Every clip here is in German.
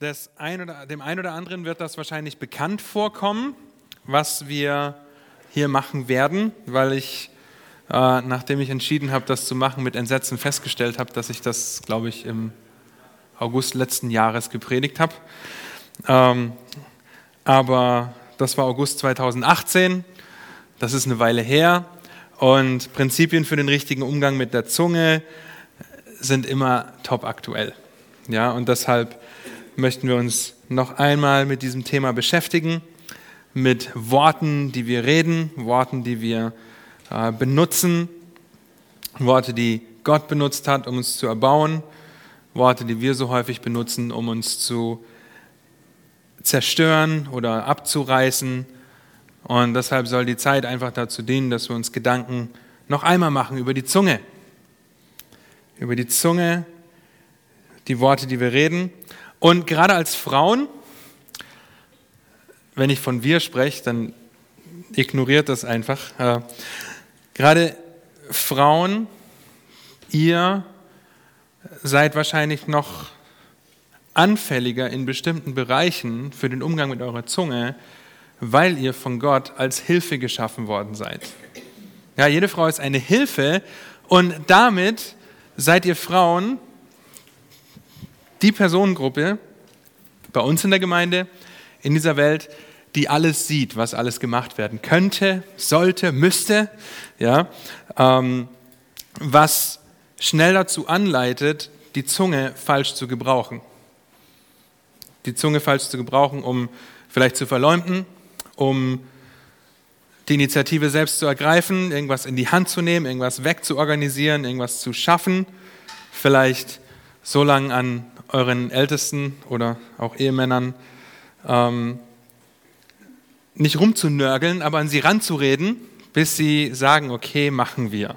Das ein oder, dem einen oder anderen wird das wahrscheinlich bekannt vorkommen, was wir hier machen werden, weil ich, äh, nachdem ich entschieden habe, das zu machen, mit Entsetzen festgestellt habe, dass ich das, glaube ich, im August letzten Jahres gepredigt habe. Ähm, aber das war August 2018, das ist eine Weile her. Und Prinzipien für den richtigen Umgang mit der Zunge sind immer top aktuell. Ja, und deshalb möchten wir uns noch einmal mit diesem Thema beschäftigen, mit Worten, die wir reden, Worten, die wir äh, benutzen, Worte, die Gott benutzt hat, um uns zu erbauen, Worte, die wir so häufig benutzen, um uns zu zerstören oder abzureißen. Und deshalb soll die Zeit einfach dazu dienen, dass wir uns Gedanken noch einmal machen über die Zunge. Über die Zunge, die Worte, die wir reden. Und gerade als Frauen, wenn ich von wir spreche, dann ignoriert das einfach. Äh, gerade Frauen, ihr seid wahrscheinlich noch anfälliger in bestimmten Bereichen für den Umgang mit eurer Zunge, weil ihr von Gott als Hilfe geschaffen worden seid. Ja, jede Frau ist eine Hilfe und damit seid ihr Frauen die Personengruppe bei uns in der Gemeinde, in dieser Welt, die alles sieht, was alles gemacht werden könnte, sollte, müsste, ja, ähm, was schnell dazu anleitet, die Zunge falsch zu gebrauchen. Die Zunge falsch zu gebrauchen, um vielleicht zu verleumden, um die Initiative selbst zu ergreifen, irgendwas in die Hand zu nehmen, irgendwas wegzuorganisieren, irgendwas zu schaffen, vielleicht so lange an euren Ältesten oder auch Ehemännern ähm, nicht rumzunörgeln, aber an sie ranzureden, bis sie sagen, okay, machen wir.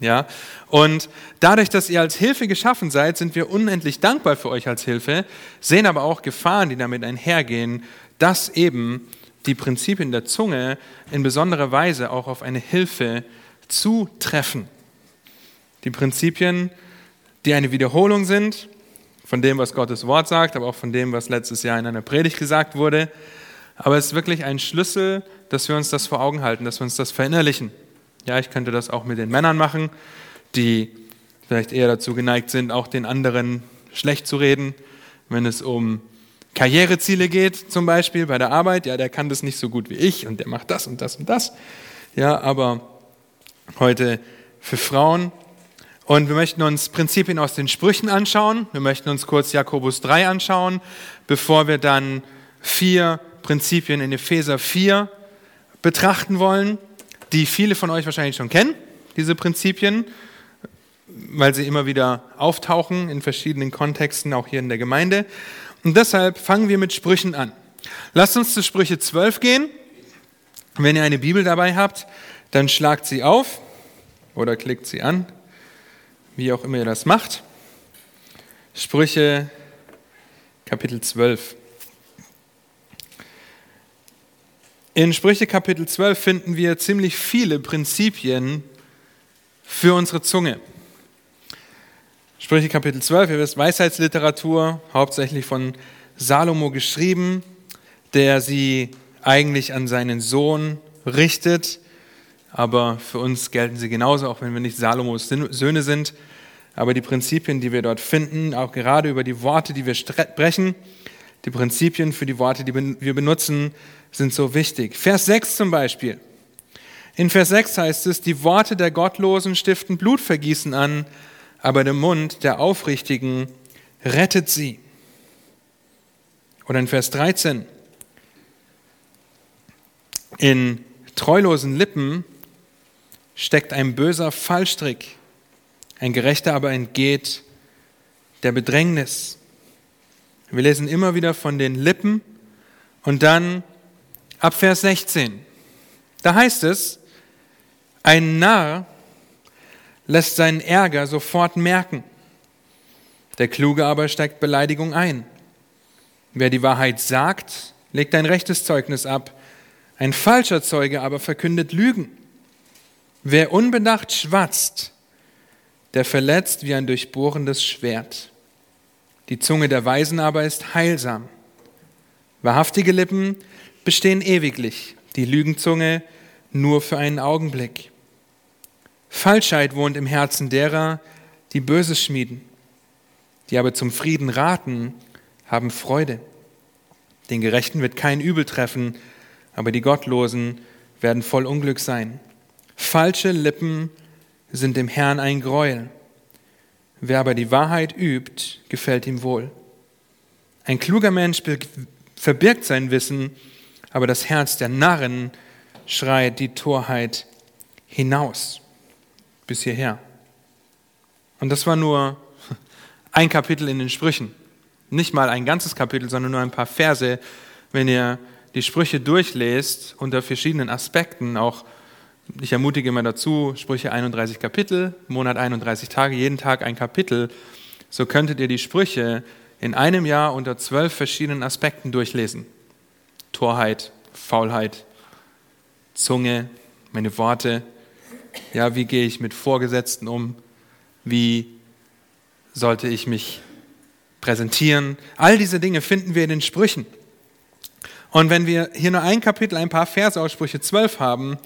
Ja? Und dadurch, dass ihr als Hilfe geschaffen seid, sind wir unendlich dankbar für euch als Hilfe, sehen aber auch Gefahren, die damit einhergehen, dass eben die Prinzipien der Zunge in besonderer Weise auch auf eine Hilfe zutreffen. Die Prinzipien, die eine Wiederholung sind von dem, was Gottes Wort sagt, aber auch von dem, was letztes Jahr in einer Predigt gesagt wurde. Aber es ist wirklich ein Schlüssel, dass wir uns das vor Augen halten, dass wir uns das verinnerlichen. Ja, ich könnte das auch mit den Männern machen, die vielleicht eher dazu geneigt sind, auch den anderen schlecht zu reden, wenn es um Karriereziele geht, zum Beispiel bei der Arbeit. Ja, der kann das nicht so gut wie ich und der macht das und das und das. Ja, aber heute für Frauen und wir möchten uns Prinzipien aus den Sprüchen anschauen. Wir möchten uns kurz Jakobus 3 anschauen, bevor wir dann vier Prinzipien in Epheser 4 betrachten wollen, die viele von euch wahrscheinlich schon kennen, diese Prinzipien, weil sie immer wieder auftauchen in verschiedenen Kontexten, auch hier in der Gemeinde. Und deshalb fangen wir mit Sprüchen an. Lasst uns zu Sprüche 12 gehen. Wenn ihr eine Bibel dabei habt, dann schlagt sie auf oder klickt sie an wie auch immer ihr das macht. Sprüche Kapitel 12. In Sprüche Kapitel 12 finden wir ziemlich viele Prinzipien für unsere Zunge. Sprüche Kapitel 12, ihr wisst, Weisheitsliteratur, hauptsächlich von Salomo geschrieben, der sie eigentlich an seinen Sohn richtet aber für uns gelten sie genauso, auch wenn wir nicht Salomos Söhne sind. Aber die Prinzipien, die wir dort finden, auch gerade über die Worte, die wir sprechen, die Prinzipien für die Worte, die wir benutzen, sind so wichtig. Vers 6 zum Beispiel. In Vers 6 heißt es, die Worte der Gottlosen stiften Blutvergießen an, aber der Mund der Aufrichtigen rettet sie. Oder in Vers 13, in treulosen Lippen steckt ein böser Fallstrick, ein Gerechter aber entgeht der Bedrängnis. Wir lesen immer wieder von den Lippen und dann ab Vers 16. Da heißt es, ein Narr lässt seinen Ärger sofort merken. Der Kluge aber steigt Beleidigung ein. Wer die Wahrheit sagt, legt ein rechtes Zeugnis ab. Ein falscher Zeuge aber verkündet Lügen. Wer unbedacht schwatzt, der verletzt wie ein durchbohrendes Schwert. Die Zunge der Weisen aber ist heilsam. Wahrhaftige Lippen bestehen ewiglich, die Lügenzunge nur für einen Augenblick. Falschheit wohnt im Herzen derer, die Böses schmieden, die aber zum Frieden raten, haben Freude. Den Gerechten wird kein Übel treffen, aber die Gottlosen werden voll Unglück sein. Falsche Lippen sind dem Herrn ein Gräuel. Wer aber die Wahrheit übt, gefällt ihm wohl. Ein kluger Mensch verbirgt sein Wissen, aber das Herz der Narren schreit die Torheit hinaus. Bis hierher. Und das war nur ein Kapitel in den Sprüchen. Nicht mal ein ganzes Kapitel, sondern nur ein paar Verse. Wenn ihr die Sprüche durchlest unter verschiedenen Aspekten, auch ich ermutige immer dazu, Sprüche 31 Kapitel, Monat 31 Tage, jeden Tag ein Kapitel, so könntet ihr die Sprüche in einem Jahr unter zwölf verschiedenen Aspekten durchlesen. Torheit, Faulheit, Zunge, meine Worte, ja, wie gehe ich mit Vorgesetzten um, wie sollte ich mich präsentieren. All diese Dinge finden wir in den Sprüchen. Und wenn wir hier nur ein Kapitel, ein paar Verse aus Sprüche 12 haben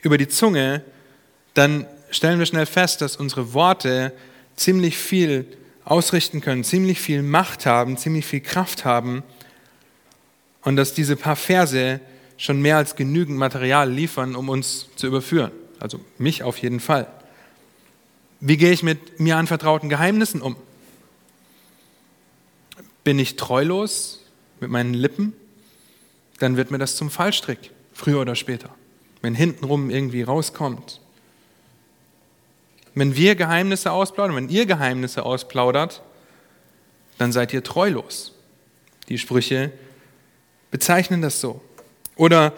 über die Zunge, dann stellen wir schnell fest, dass unsere Worte ziemlich viel ausrichten können, ziemlich viel Macht haben, ziemlich viel Kraft haben und dass diese paar Verse schon mehr als genügend Material liefern, um uns zu überführen. Also mich auf jeden Fall. Wie gehe ich mit mir anvertrauten Geheimnissen um? Bin ich treulos mit meinen Lippen? Dann wird mir das zum Fallstrick, früher oder später, wenn hintenrum irgendwie rauskommt. Wenn wir Geheimnisse ausplaudern, wenn ihr Geheimnisse ausplaudert, dann seid ihr treulos. Die Sprüche bezeichnen das so. Oder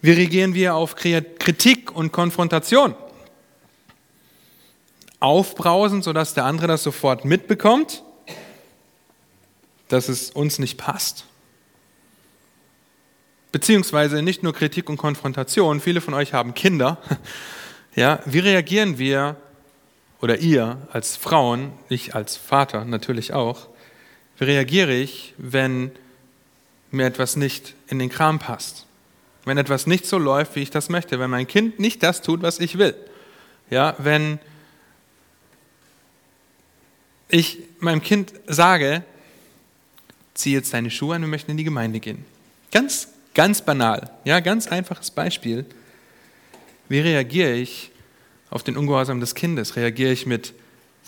wie reagieren wir auf Kritik und Konfrontation? Aufbrausen, sodass der andere das sofort mitbekommt, dass es uns nicht passt. Beziehungsweise nicht nur Kritik und Konfrontation, viele von euch haben Kinder. Ja, wie reagieren wir oder ihr als Frauen, ich als Vater natürlich auch, wie reagiere ich, wenn mir etwas nicht in den Kram passt? Wenn etwas nicht so läuft, wie ich das möchte, wenn mein Kind nicht das tut, was ich will? Ja, wenn ich meinem Kind sage, zieh jetzt deine Schuhe an, wir möchten in die Gemeinde gehen. Ganz, ganz banal, ja, ganz einfaches Beispiel. Wie reagiere ich auf den Ungehorsam des Kindes? Reagiere ich mit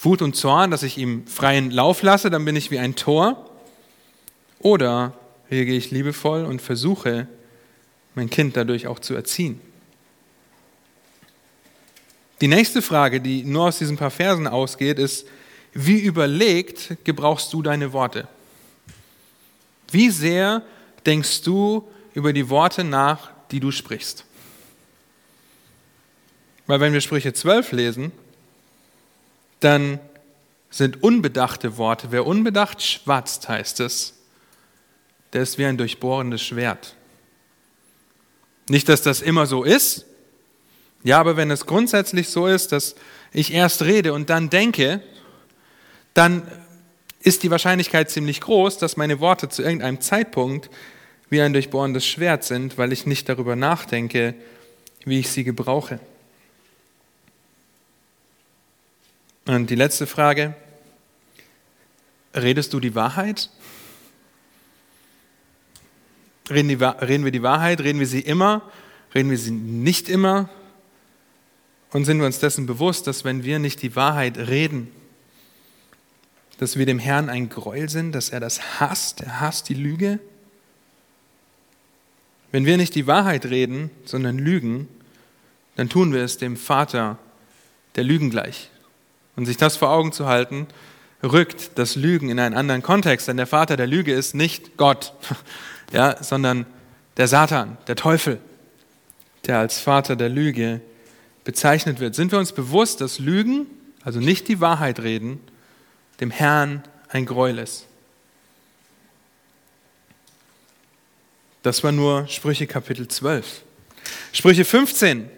Wut und Zorn, dass ich ihm freien Lauf lasse, dann bin ich wie ein Tor? Oder reagiere ich liebevoll und versuche, mein Kind dadurch auch zu erziehen? Die nächste Frage, die nur aus diesen paar Versen ausgeht, ist, wie überlegt gebrauchst du deine Worte? Wie sehr denkst du über die Worte nach, die du sprichst? Weil wenn wir Sprüche 12 lesen, dann sind unbedachte Worte, wer unbedacht schwatzt, heißt es, der ist wie ein durchbohrendes Schwert. Nicht, dass das immer so ist, ja, aber wenn es grundsätzlich so ist, dass ich erst rede und dann denke, dann ist die Wahrscheinlichkeit ziemlich groß, dass meine Worte zu irgendeinem Zeitpunkt wie ein durchbohrendes Schwert sind, weil ich nicht darüber nachdenke, wie ich sie gebrauche. Und die letzte Frage, redest du die Wahrheit? Reden, die, reden wir die Wahrheit? Reden wir sie immer? Reden wir sie nicht immer? Und sind wir uns dessen bewusst, dass wenn wir nicht die Wahrheit reden, dass wir dem Herrn ein Gräuel sind, dass er das hasst, er hasst die Lüge. Wenn wir nicht die Wahrheit reden, sondern lügen, dann tun wir es dem Vater der Lügen gleich. Und sich das vor Augen zu halten, rückt das Lügen in einen anderen Kontext, denn der Vater der Lüge ist nicht Gott, ja, sondern der Satan, der Teufel, der als Vater der Lüge bezeichnet wird. Sind wir uns bewusst, dass Lügen, also nicht die Wahrheit reden, dem Herrn ein Gräuel ist. Das war nur Sprüche Kapitel 12. Sprüche 15,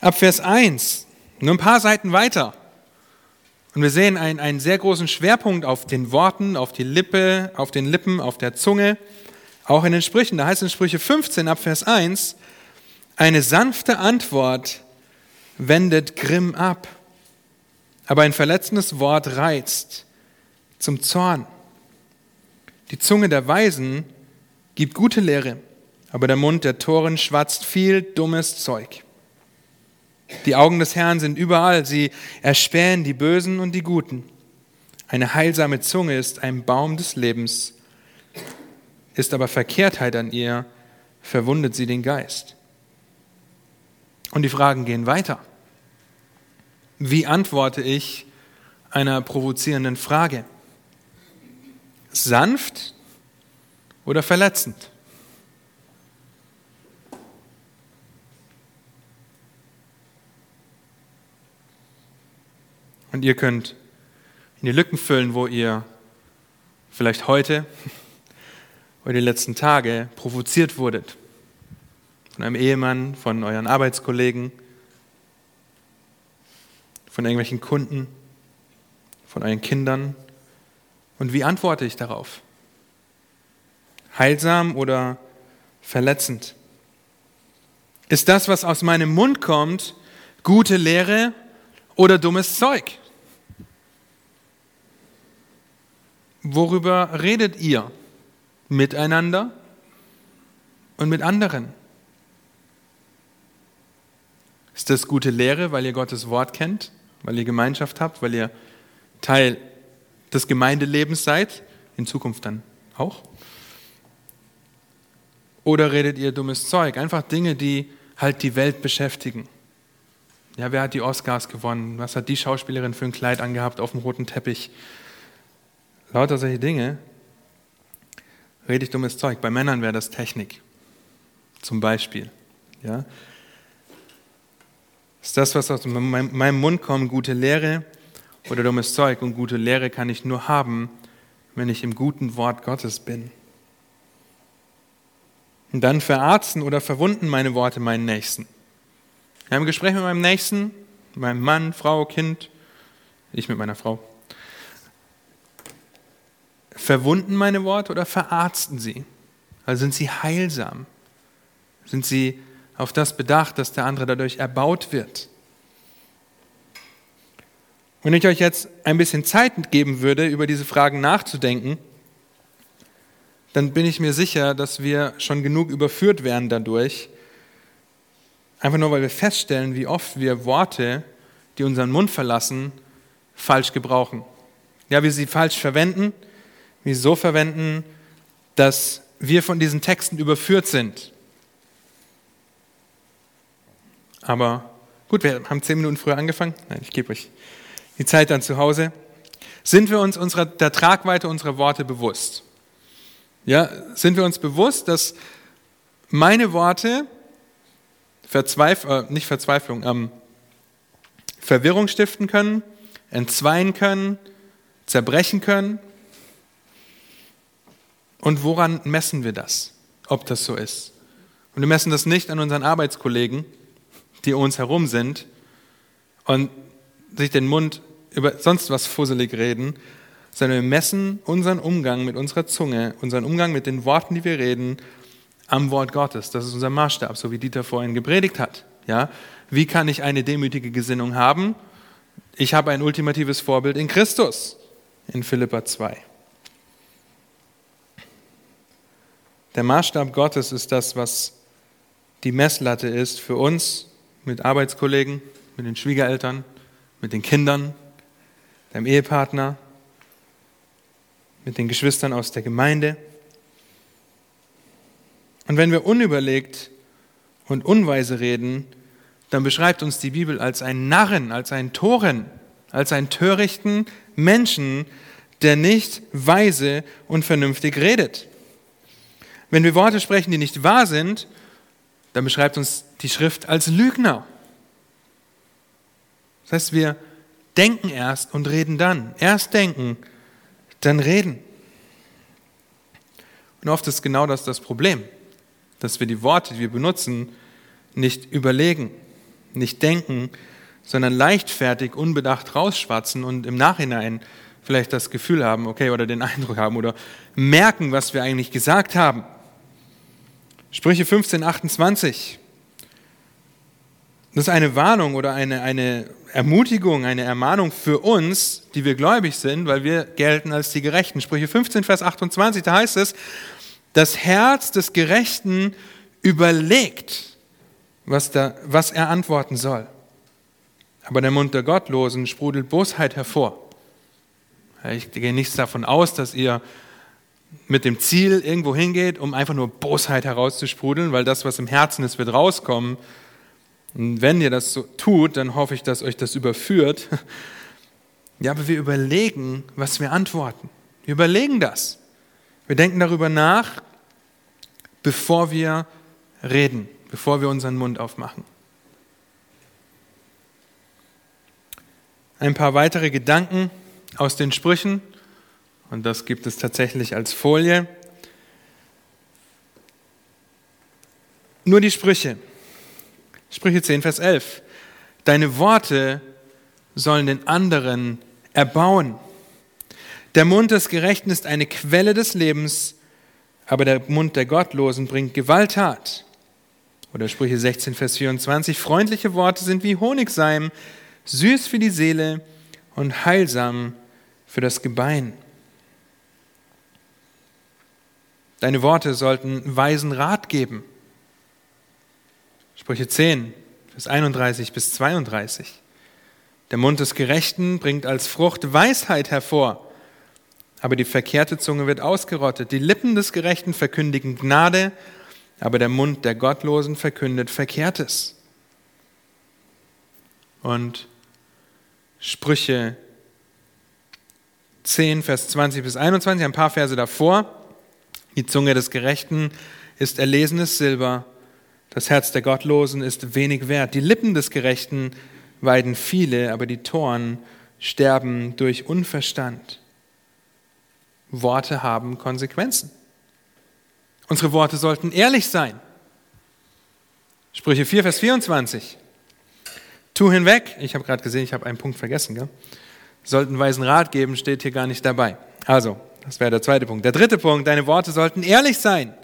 ab Vers 1, nur ein paar Seiten weiter. Und wir sehen einen, einen sehr großen Schwerpunkt auf den Worten, auf die Lippe, auf den Lippen, auf der Zunge, auch in den Sprüchen. Da heißt es in Sprüche 15 ab Vers 1, eine sanfte Antwort wendet Grimm ab, aber ein verletzendes Wort reizt zum Zorn. Die Zunge der Weisen gibt gute Lehre, aber der Mund der Toren schwatzt viel dummes Zeug. Die Augen des Herrn sind überall, sie erspähen die Bösen und die Guten. Eine heilsame Zunge ist ein Baum des Lebens, ist aber Verkehrtheit an ihr, verwundet sie den Geist. Und die Fragen gehen weiter. Wie antworte ich einer provozierenden Frage? Sanft oder verletzend? Und ihr könnt in die Lücken füllen, wo ihr vielleicht heute oder die letzten Tage provoziert wurdet. Von einem Ehemann, von euren Arbeitskollegen, von irgendwelchen Kunden, von euren Kindern. Und wie antworte ich darauf? Heilsam oder verletzend? Ist das, was aus meinem Mund kommt, gute Lehre oder dummes Zeug? Worüber redet ihr miteinander und mit anderen? Ist das gute Lehre, weil ihr Gottes Wort kennt, weil ihr Gemeinschaft habt, weil ihr Teil des Gemeindelebens seid, in Zukunft dann auch? Oder redet ihr dummes Zeug, einfach Dinge, die halt die Welt beschäftigen? Ja, wer hat die Oscars gewonnen? Was hat die Schauspielerin für ein Kleid angehabt auf dem roten Teppich? Lauter solche Dinge. Rede ich dummes Zeug. Bei Männern wäre das Technik. Zum Beispiel. Ja? Ist das, was aus meinem Mund kommt, gute Lehre oder dummes Zeug? Und gute Lehre kann ich nur haben, wenn ich im guten Wort Gottes bin. Und dann verarzten oder verwunden meine Worte meinen Nächsten. Wir haben ein Gespräch mit meinem Nächsten, meinem Mann, Frau, Kind, ich mit meiner Frau. Verwunden meine Worte oder verarzten sie? Also sind sie heilsam? Sind sie auf das bedacht, dass der andere dadurch erbaut wird? Wenn ich euch jetzt ein bisschen Zeit geben würde, über diese Fragen nachzudenken, dann bin ich mir sicher, dass wir schon genug überführt werden dadurch, Einfach nur, weil wir feststellen, wie oft wir Worte, die unseren Mund verlassen, falsch gebrauchen. Ja, wir sie falsch verwenden, wir sie so verwenden, dass wir von diesen Texten überführt sind. Aber gut, wir haben zehn Minuten früher angefangen. Nein, ich gebe euch die Zeit dann zu Hause. Sind wir uns unserer, der Tragweite unserer Worte bewusst? Ja, sind wir uns bewusst, dass meine Worte Verzweif äh, nicht Verzweiflung, ähm, Verwirrung stiften können, entzweien können, zerbrechen können. Und woran messen wir das, ob das so ist? Und wir messen das nicht an unseren Arbeitskollegen, die um uns herum sind und sich den Mund über sonst was fusselig reden, sondern wir messen unseren Umgang mit unserer Zunge, unseren Umgang mit den Worten, die wir reden, am Wort Gottes. Das ist unser Maßstab, so wie Dieter vorhin gepredigt hat. Ja? Wie kann ich eine demütige Gesinnung haben? Ich habe ein ultimatives Vorbild in Christus, in Philippa 2. Der Maßstab Gottes ist das, was die Messlatte ist für uns mit Arbeitskollegen, mit den Schwiegereltern, mit den Kindern, deinem Ehepartner, mit den Geschwistern aus der Gemeinde. Und wenn wir unüberlegt und unweise reden, dann beschreibt uns die Bibel als einen Narren, als einen Toren, als einen törichten Menschen, der nicht weise und vernünftig redet. Wenn wir Worte sprechen, die nicht wahr sind, dann beschreibt uns die Schrift als Lügner. Das heißt, wir denken erst und reden dann. Erst denken, dann reden. Und oft ist genau das das Problem dass wir die Worte, die wir benutzen, nicht überlegen, nicht denken, sondern leichtfertig, unbedacht rausschwatzen und im Nachhinein vielleicht das Gefühl haben, okay, oder den Eindruck haben oder merken, was wir eigentlich gesagt haben. Sprüche 15, 28. Das ist eine Warnung oder eine, eine Ermutigung, eine Ermahnung für uns, die wir gläubig sind, weil wir gelten als die Gerechten. Sprüche 15, Vers 28, da heißt es, das Herz des Gerechten überlegt, was, da, was er antworten soll. Aber der Mund der Gottlosen sprudelt Bosheit hervor. Ich gehe nichts davon aus, dass ihr mit dem Ziel irgendwo hingeht, um einfach nur Bosheit herauszusprudeln, weil das, was im Herzen ist, wird rauskommen. Und wenn ihr das so tut, dann hoffe ich, dass euch das überführt. Ja, aber wir überlegen, was wir antworten. Wir überlegen das. Wir denken darüber nach, bevor wir reden, bevor wir unseren Mund aufmachen. Ein paar weitere Gedanken aus den Sprüchen, und das gibt es tatsächlich als Folie. Nur die Sprüche. Sprüche 10, Vers 11. Deine Worte sollen den anderen erbauen. Der Mund des Gerechten ist eine Quelle des Lebens, aber der Mund der Gottlosen bringt Gewalttat. Oder Sprüche 16, Vers 24. Freundliche Worte sind wie Honigseim, süß für die Seele und heilsam für das Gebein. Deine Worte sollten weisen Rat geben. Sprüche 10, Vers 31 bis 32. Der Mund des Gerechten bringt als Frucht Weisheit hervor, aber die verkehrte Zunge wird ausgerottet. Die Lippen des Gerechten verkündigen Gnade, aber der Mund der Gottlosen verkündet Verkehrtes. Und Sprüche 10, Vers 20 bis 21, ein paar Verse davor. Die Zunge des Gerechten ist erlesenes Silber, das Herz der Gottlosen ist wenig wert. Die Lippen des Gerechten weiden viele, aber die Toren sterben durch Unverstand. Worte haben Konsequenzen. Unsere Worte sollten ehrlich sein. Sprüche 4, Vers 24. Tu hinweg, ich habe gerade gesehen, ich habe einen Punkt vergessen, gell? sollten weisen Rat geben, steht hier gar nicht dabei. Also, das wäre der zweite Punkt. Der dritte Punkt, deine Worte sollten ehrlich sein.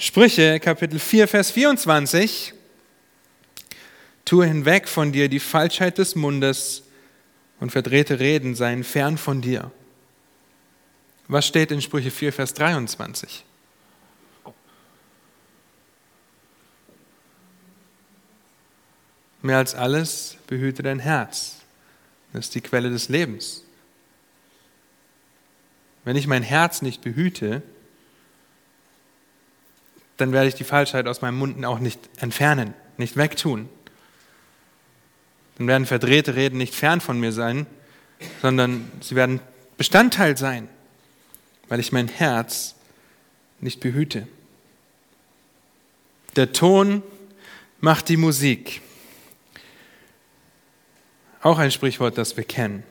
Sprüche Kapitel 4, Vers 24. Tue hinweg von dir die Falschheit des Mundes und verdrehte Reden seien fern von dir. Was steht in Sprüche 4, Vers 23? Mehr als alles behüte dein Herz. Das ist die Quelle des Lebens. Wenn ich mein Herz nicht behüte, dann werde ich die Falschheit aus meinem Mund auch nicht entfernen, nicht wegtun. Dann werden verdrehte Reden nicht fern von mir sein, sondern sie werden Bestandteil sein, weil ich mein Herz nicht behüte. Der Ton macht die Musik. Auch ein Sprichwort, das wir kennen.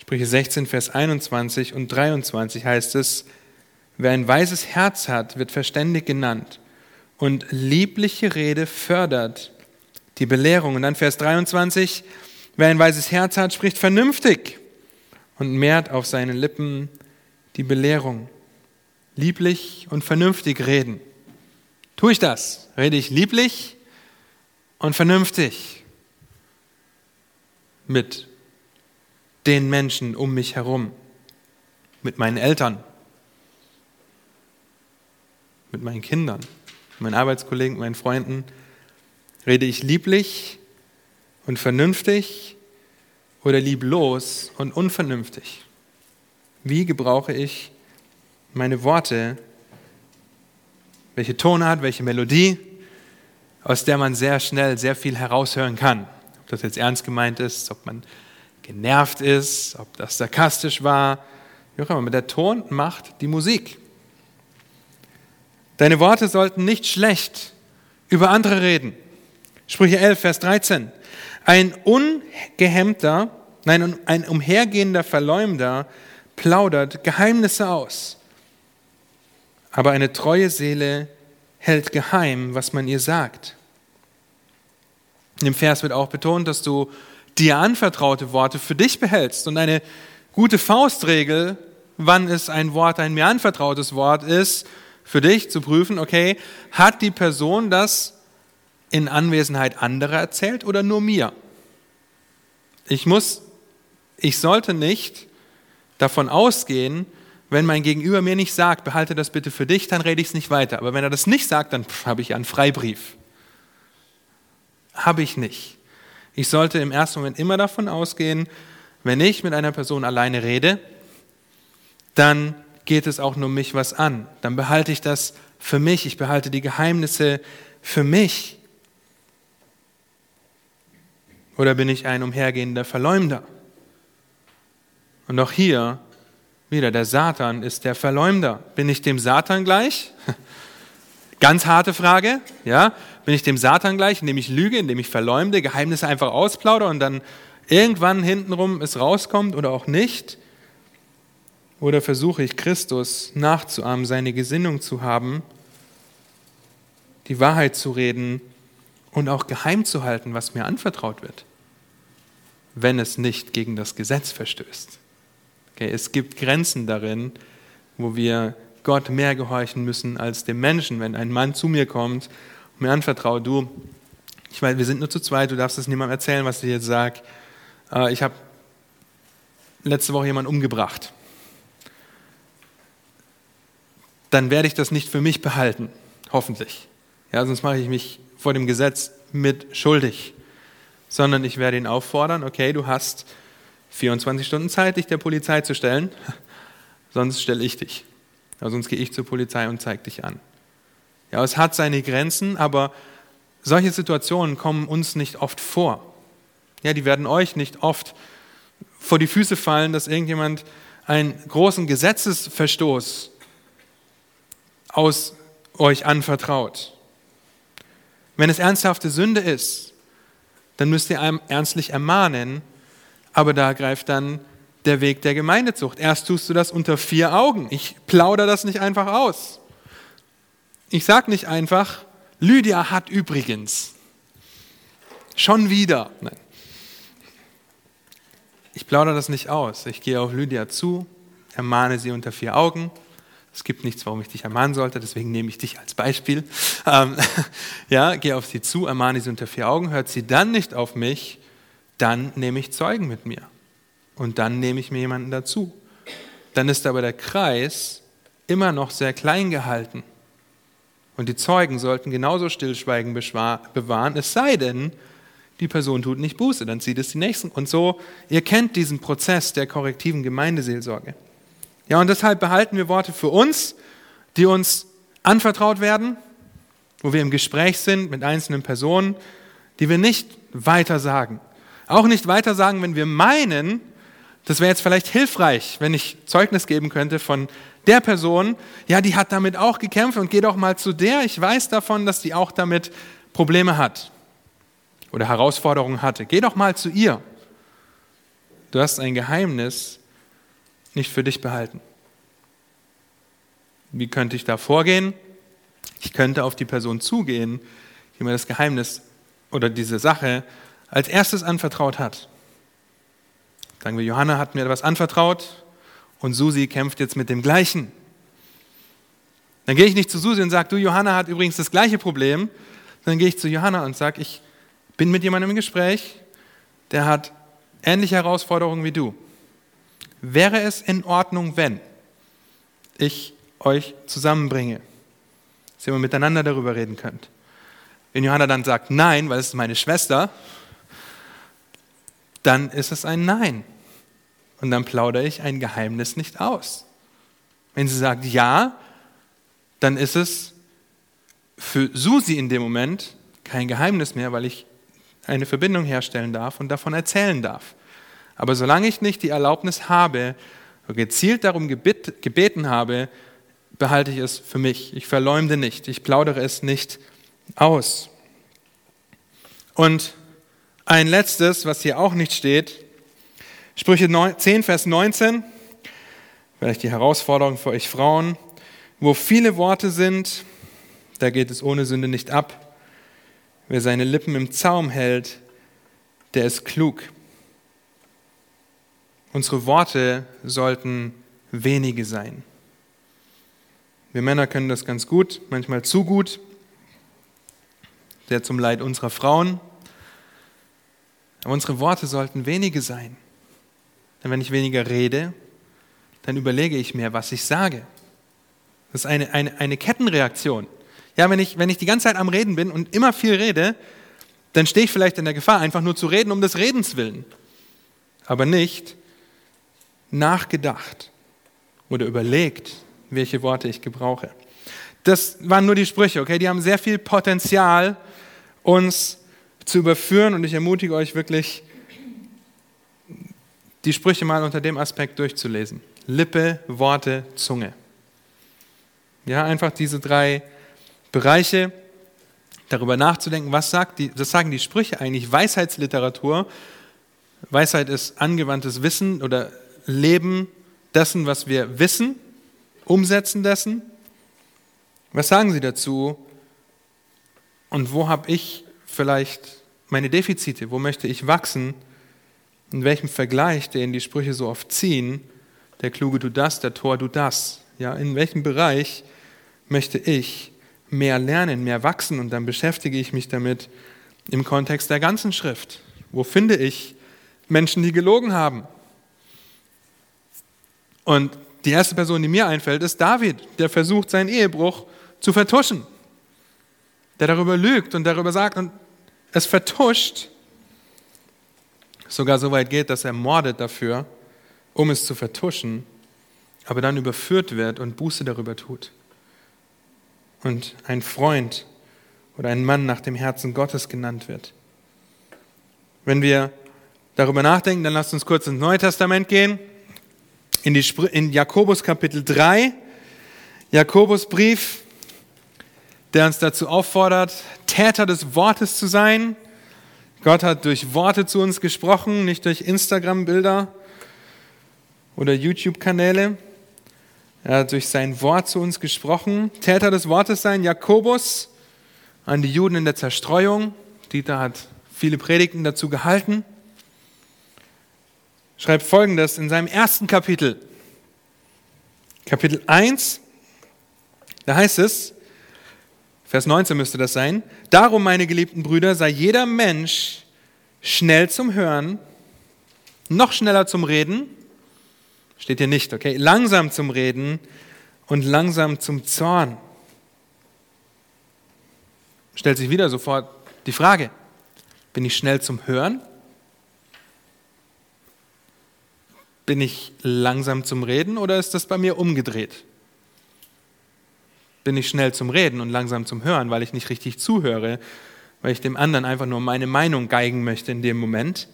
Sprüche 16, Vers 21 und 23 heißt es, Wer ein weises Herz hat, wird verständig genannt. Und liebliche Rede fördert die Belehrung. Und dann Vers 23, wer ein weises Herz hat, spricht vernünftig und mehrt auf seine Lippen die Belehrung. Lieblich und vernünftig reden. Tue ich das? Rede ich lieblich und vernünftig mit den Menschen um mich herum, mit meinen Eltern, mit meinen Kindern, mit meinen Arbeitskollegen, mit meinen Freunden? Rede ich lieblich und vernünftig oder lieblos und unvernünftig? Wie gebrauche ich meine Worte? Welche Tonart, welche Melodie, aus der man sehr schnell sehr viel heraushören kann? Ob das jetzt ernst gemeint ist, ob man genervt ist, ob das sarkastisch war. Wie auch immer. Der Ton macht die Musik. Deine Worte sollten nicht schlecht über andere reden. Sprüche 11, Vers 13. Ein ungehemmter, nein, ein umhergehender Verleumder plaudert Geheimnisse aus. Aber eine treue Seele hält geheim, was man ihr sagt. Dem Vers wird auch betont, dass du dir anvertraute Worte für dich behältst. Und eine gute Faustregel, wann es ein Wort, ein mir anvertrautes Wort ist, für dich zu prüfen, okay, hat die Person das in Anwesenheit anderer erzählt oder nur mir? Ich muss, ich sollte nicht davon ausgehen, wenn mein Gegenüber mir nicht sagt, behalte das bitte für dich, dann rede ich es nicht weiter. Aber wenn er das nicht sagt, dann habe ich einen Freibrief. Habe ich nicht. Ich sollte im ersten Moment immer davon ausgehen, wenn ich mit einer Person alleine rede, dann geht es auch nur mich was an. Dann behalte ich das für mich. Ich behalte die Geheimnisse für mich. Oder bin ich ein umhergehender Verleumder? Und auch hier wieder, der Satan ist der Verleumder. Bin ich dem Satan gleich? Ganz harte Frage, ja? Bin ich dem Satan gleich, indem ich lüge, indem ich verleumde, Geheimnisse einfach ausplaudere und dann irgendwann hintenrum es rauskommt oder auch nicht? Oder versuche ich Christus nachzuahmen, seine Gesinnung zu haben, die Wahrheit zu reden und auch geheim zu halten, was mir anvertraut wird, wenn es nicht gegen das Gesetz verstößt? Okay, es gibt Grenzen darin, wo wir Gott mehr gehorchen müssen als dem Menschen. Wenn ein Mann zu mir kommt und mir anvertraut, du, ich weiß, wir sind nur zu zweit, du darfst es niemandem erzählen, was ich jetzt sage. Äh, ich habe letzte Woche jemanden umgebracht. Dann werde ich das nicht für mich behalten, hoffentlich. Ja, sonst mache ich mich vor dem Gesetz mit schuldig. Sondern ich werde ihn auffordern, okay, du hast 24 Stunden Zeit, dich der Polizei zu stellen, sonst stelle ich dich. Ja, sonst gehe ich zur Polizei und zeige dich an. Ja, es hat seine Grenzen, aber solche Situationen kommen uns nicht oft vor. Ja, die werden euch nicht oft vor die Füße fallen, dass irgendjemand einen großen Gesetzesverstoß aus euch anvertraut. Wenn es ernsthafte Sünde ist, dann müsst ihr einem ernstlich ermahnen, aber da greift dann der Weg der Gemeindezucht. Erst tust du das unter vier Augen. Ich plaudere das nicht einfach aus. Ich sage nicht einfach, Lydia hat übrigens. Schon wieder. Nein. Ich plaudere das nicht aus. Ich gehe auf Lydia zu, ermahne sie unter vier Augen. Es gibt nichts, warum ich dich ermahnen sollte, deswegen nehme ich dich als Beispiel. Ähm, ja, gehe auf sie zu, ermahne sie unter vier Augen, hört sie dann nicht auf mich, dann nehme ich Zeugen mit mir. Und dann nehme ich mir jemanden dazu. Dann ist aber der Kreis immer noch sehr klein gehalten. Und die Zeugen sollten genauso Stillschweigen bewahren, es sei denn, die Person tut nicht Buße, dann zieht es die Nächsten. Und so, ihr kennt diesen Prozess der korrektiven Gemeindeseelsorge. Ja, und deshalb behalten wir Worte für uns, die uns anvertraut werden, wo wir im Gespräch sind mit einzelnen Personen, die wir nicht weiter sagen. Auch nicht weiter sagen, wenn wir meinen, das wäre jetzt vielleicht hilfreich, wenn ich Zeugnis geben könnte von der Person, ja, die hat damit auch gekämpft und geh doch mal zu der, ich weiß davon, dass die auch damit Probleme hat oder Herausforderungen hatte. Geh doch mal zu ihr. Du hast ein Geheimnis nicht für dich behalten. Wie könnte ich da vorgehen? Ich könnte auf die Person zugehen, die mir das Geheimnis oder diese Sache als erstes anvertraut hat. Sagen wir, Johanna hat mir etwas anvertraut und Susi kämpft jetzt mit dem Gleichen. Dann gehe ich nicht zu Susi und sage, du, Johanna hat übrigens das gleiche Problem, sondern gehe ich zu Johanna und sage, ich bin mit jemandem im Gespräch, der hat ähnliche Herausforderungen wie du. Wäre es in Ordnung, wenn ich euch zusammenbringe, dass ihr mal miteinander darüber reden könnt? Wenn Johanna dann sagt, nein, weil es ist meine Schwester, dann ist es ein Nein. Und dann plaudere ich ein Geheimnis nicht aus. Wenn sie sagt ja, dann ist es für Susi in dem Moment kein Geheimnis mehr, weil ich eine Verbindung herstellen darf und davon erzählen darf. Aber solange ich nicht die Erlaubnis habe, gezielt darum gebeten habe, behalte ich es für mich. Ich verleumde nicht, ich plaudere es nicht aus. Und ein letztes, was hier auch nicht steht, Sprüche 10, Vers 19, vielleicht die Herausforderung für euch Frauen, wo viele Worte sind, da geht es ohne Sünde nicht ab. wer seine Lippen im Zaum hält, der ist klug. Unsere Worte sollten wenige sein. Wir Männer können das ganz gut, manchmal zu gut, sehr zum Leid unserer Frauen. Aber unsere Worte sollten wenige sein. Denn wenn ich weniger rede, dann überlege ich mehr, was ich sage. Das ist eine, eine, eine Kettenreaktion. Ja, wenn ich, wenn ich die ganze Zeit am Reden bin und immer viel rede, dann stehe ich vielleicht in der Gefahr, einfach nur zu reden um des Redens willen. Aber nicht nachgedacht oder überlegt, welche Worte ich gebrauche. Das waren nur die Sprüche, okay? Die haben sehr viel Potenzial, uns zu überführen und ich ermutige euch wirklich, die Sprüche mal unter dem Aspekt durchzulesen. Lippe, Worte, Zunge. Ja, einfach diese drei Bereiche, darüber nachzudenken, was, sagt die, was sagen die Sprüche eigentlich? Weisheitsliteratur. Weisheit ist angewandtes Wissen oder Leben dessen, was wir wissen, umsetzen dessen. Was sagen sie dazu? Und wo habe ich vielleicht meine Defizite? Wo möchte ich wachsen? In welchem Vergleich, den die Sprüche so oft ziehen, der Kluge tut das, der Tor tut das. Ja, in welchem Bereich möchte ich mehr lernen, mehr wachsen und dann beschäftige ich mich damit im Kontext der ganzen Schrift. Wo finde ich Menschen, die gelogen haben? Und die erste Person, die mir einfällt, ist David, der versucht, seinen Ehebruch zu vertuschen. Der darüber lügt und darüber sagt und es vertuscht, sogar so weit geht, dass er mordet dafür, um es zu vertuschen, aber dann überführt wird und Buße darüber tut und ein Freund oder ein Mann nach dem Herzen Gottes genannt wird. Wenn wir darüber nachdenken, dann lasst uns kurz ins Neue Testament gehen, in, die, in Jakobus Kapitel 3, Jakobusbrief, der uns dazu auffordert, Täter des Wortes zu sein. Gott hat durch Worte zu uns gesprochen, nicht durch Instagram-Bilder oder YouTube-Kanäle. Er hat durch sein Wort zu uns gesprochen. Täter des Wortes sein, Jakobus, an die Juden in der Zerstreuung. Dieter hat viele Predigten dazu gehalten. Schreibt folgendes in seinem ersten Kapitel. Kapitel 1, da heißt es, Vers 19 müsste das sein, darum, meine geliebten Brüder, sei jeder Mensch schnell zum Hören, noch schneller zum Reden, Steht hier nicht, okay? Langsam zum Reden und langsam zum Zorn. Stellt sich wieder sofort die Frage, bin ich schnell zum Hören? Bin ich langsam zum Reden oder ist das bei mir umgedreht? Bin ich schnell zum Reden und langsam zum Hören, weil ich nicht richtig zuhöre, weil ich dem anderen einfach nur meine Meinung geigen möchte in dem Moment?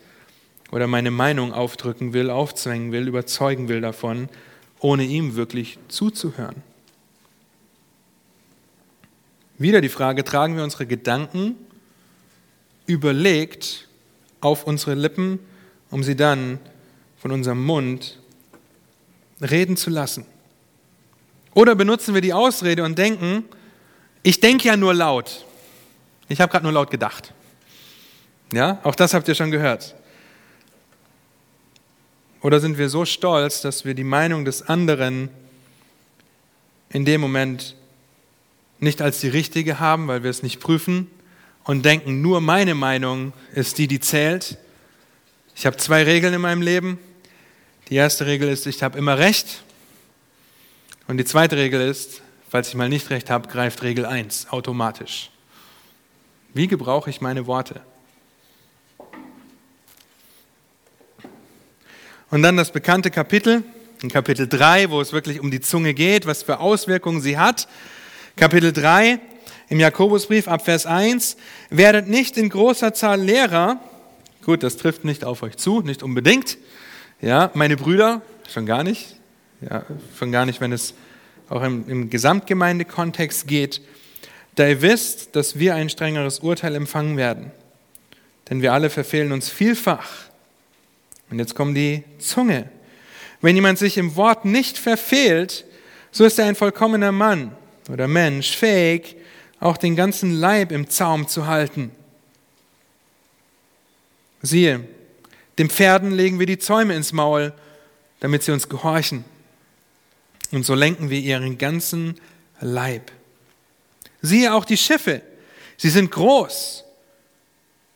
oder meine Meinung aufdrücken will, aufzwängen will, überzeugen will davon, ohne ihm wirklich zuzuhören. Wieder die Frage, tragen wir unsere Gedanken überlegt auf unsere Lippen, um sie dann von unserem Mund reden zu lassen? Oder benutzen wir die Ausrede und denken, ich denke ja nur laut. Ich habe gerade nur laut gedacht. Ja, auch das habt ihr schon gehört. Oder sind wir so stolz, dass wir die Meinung des anderen in dem Moment nicht als die richtige haben, weil wir es nicht prüfen und denken, nur meine Meinung ist die, die zählt. Ich habe zwei Regeln in meinem Leben. Die erste Regel ist, ich habe immer recht. Und die zweite Regel ist, falls ich mal nicht recht habe, greift Regel 1 automatisch. Wie gebrauche ich meine Worte? Und dann das bekannte Kapitel, in Kapitel 3, wo es wirklich um die Zunge geht, was für Auswirkungen sie hat. Kapitel 3 im Jakobusbrief ab Vers 1, werdet nicht in großer Zahl Lehrer, gut, das trifft nicht auf euch zu, nicht unbedingt, ja, meine Brüder, schon gar nicht, ja, schon gar nicht, wenn es auch im, im Gesamtgemeindekontext geht, da ihr wisst, dass wir ein strengeres Urteil empfangen werden. Denn wir alle verfehlen uns vielfach. Und jetzt kommt die Zunge. Wenn jemand sich im Wort nicht verfehlt, so ist er ein vollkommener Mann oder Mensch, fähig, auch den ganzen Leib im Zaum zu halten. Siehe, den Pferden legen wir die Zäume ins Maul, damit sie uns gehorchen. Und so lenken wir ihren ganzen Leib. Siehe auch die Schiffe, sie sind groß.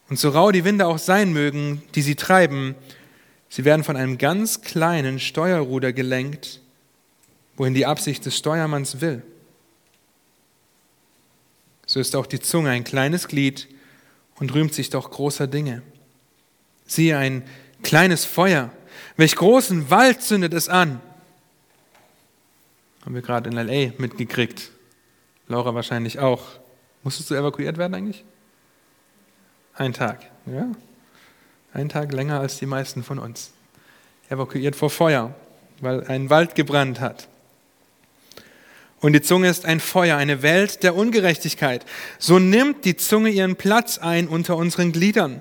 Und so rau die Winde auch sein mögen, die sie treiben, sie werden von einem ganz kleinen Steuerruder gelenkt, wohin die Absicht des Steuermanns will. So ist auch die Zunge ein kleines Glied und rühmt sich doch großer Dinge. Siehe ein kleines Feuer, welch großen Wald zündet es an. Haben wir gerade in LA mitgekriegt. Laura wahrscheinlich auch. Musstest du evakuiert werden eigentlich? Ein Tag, ja. Ein Tag länger als die meisten von uns. Evakuiert vor Feuer, weil ein Wald gebrannt hat. Und die Zunge ist ein Feuer, eine Welt der Ungerechtigkeit. So nimmt die Zunge ihren Platz ein unter unseren Gliedern.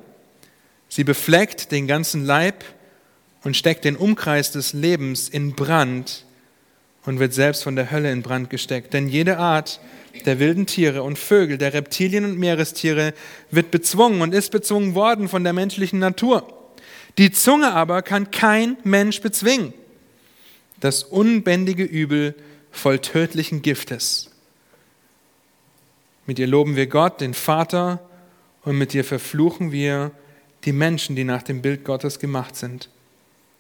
Sie befleckt den ganzen Leib und steckt den Umkreis des Lebens in Brand und wird selbst von der Hölle in Brand gesteckt. Denn jede Art der wilden Tiere und Vögel, der Reptilien und Meerestiere wird bezwungen und ist bezwungen worden von der menschlichen Natur. Die Zunge aber kann kein Mensch bezwingen. Das unbändige Übel voll tödlichen Giftes. Mit ihr loben wir Gott, den Vater, und mit ihr verfluchen wir die Menschen, die nach dem Bild Gottes gemacht sind.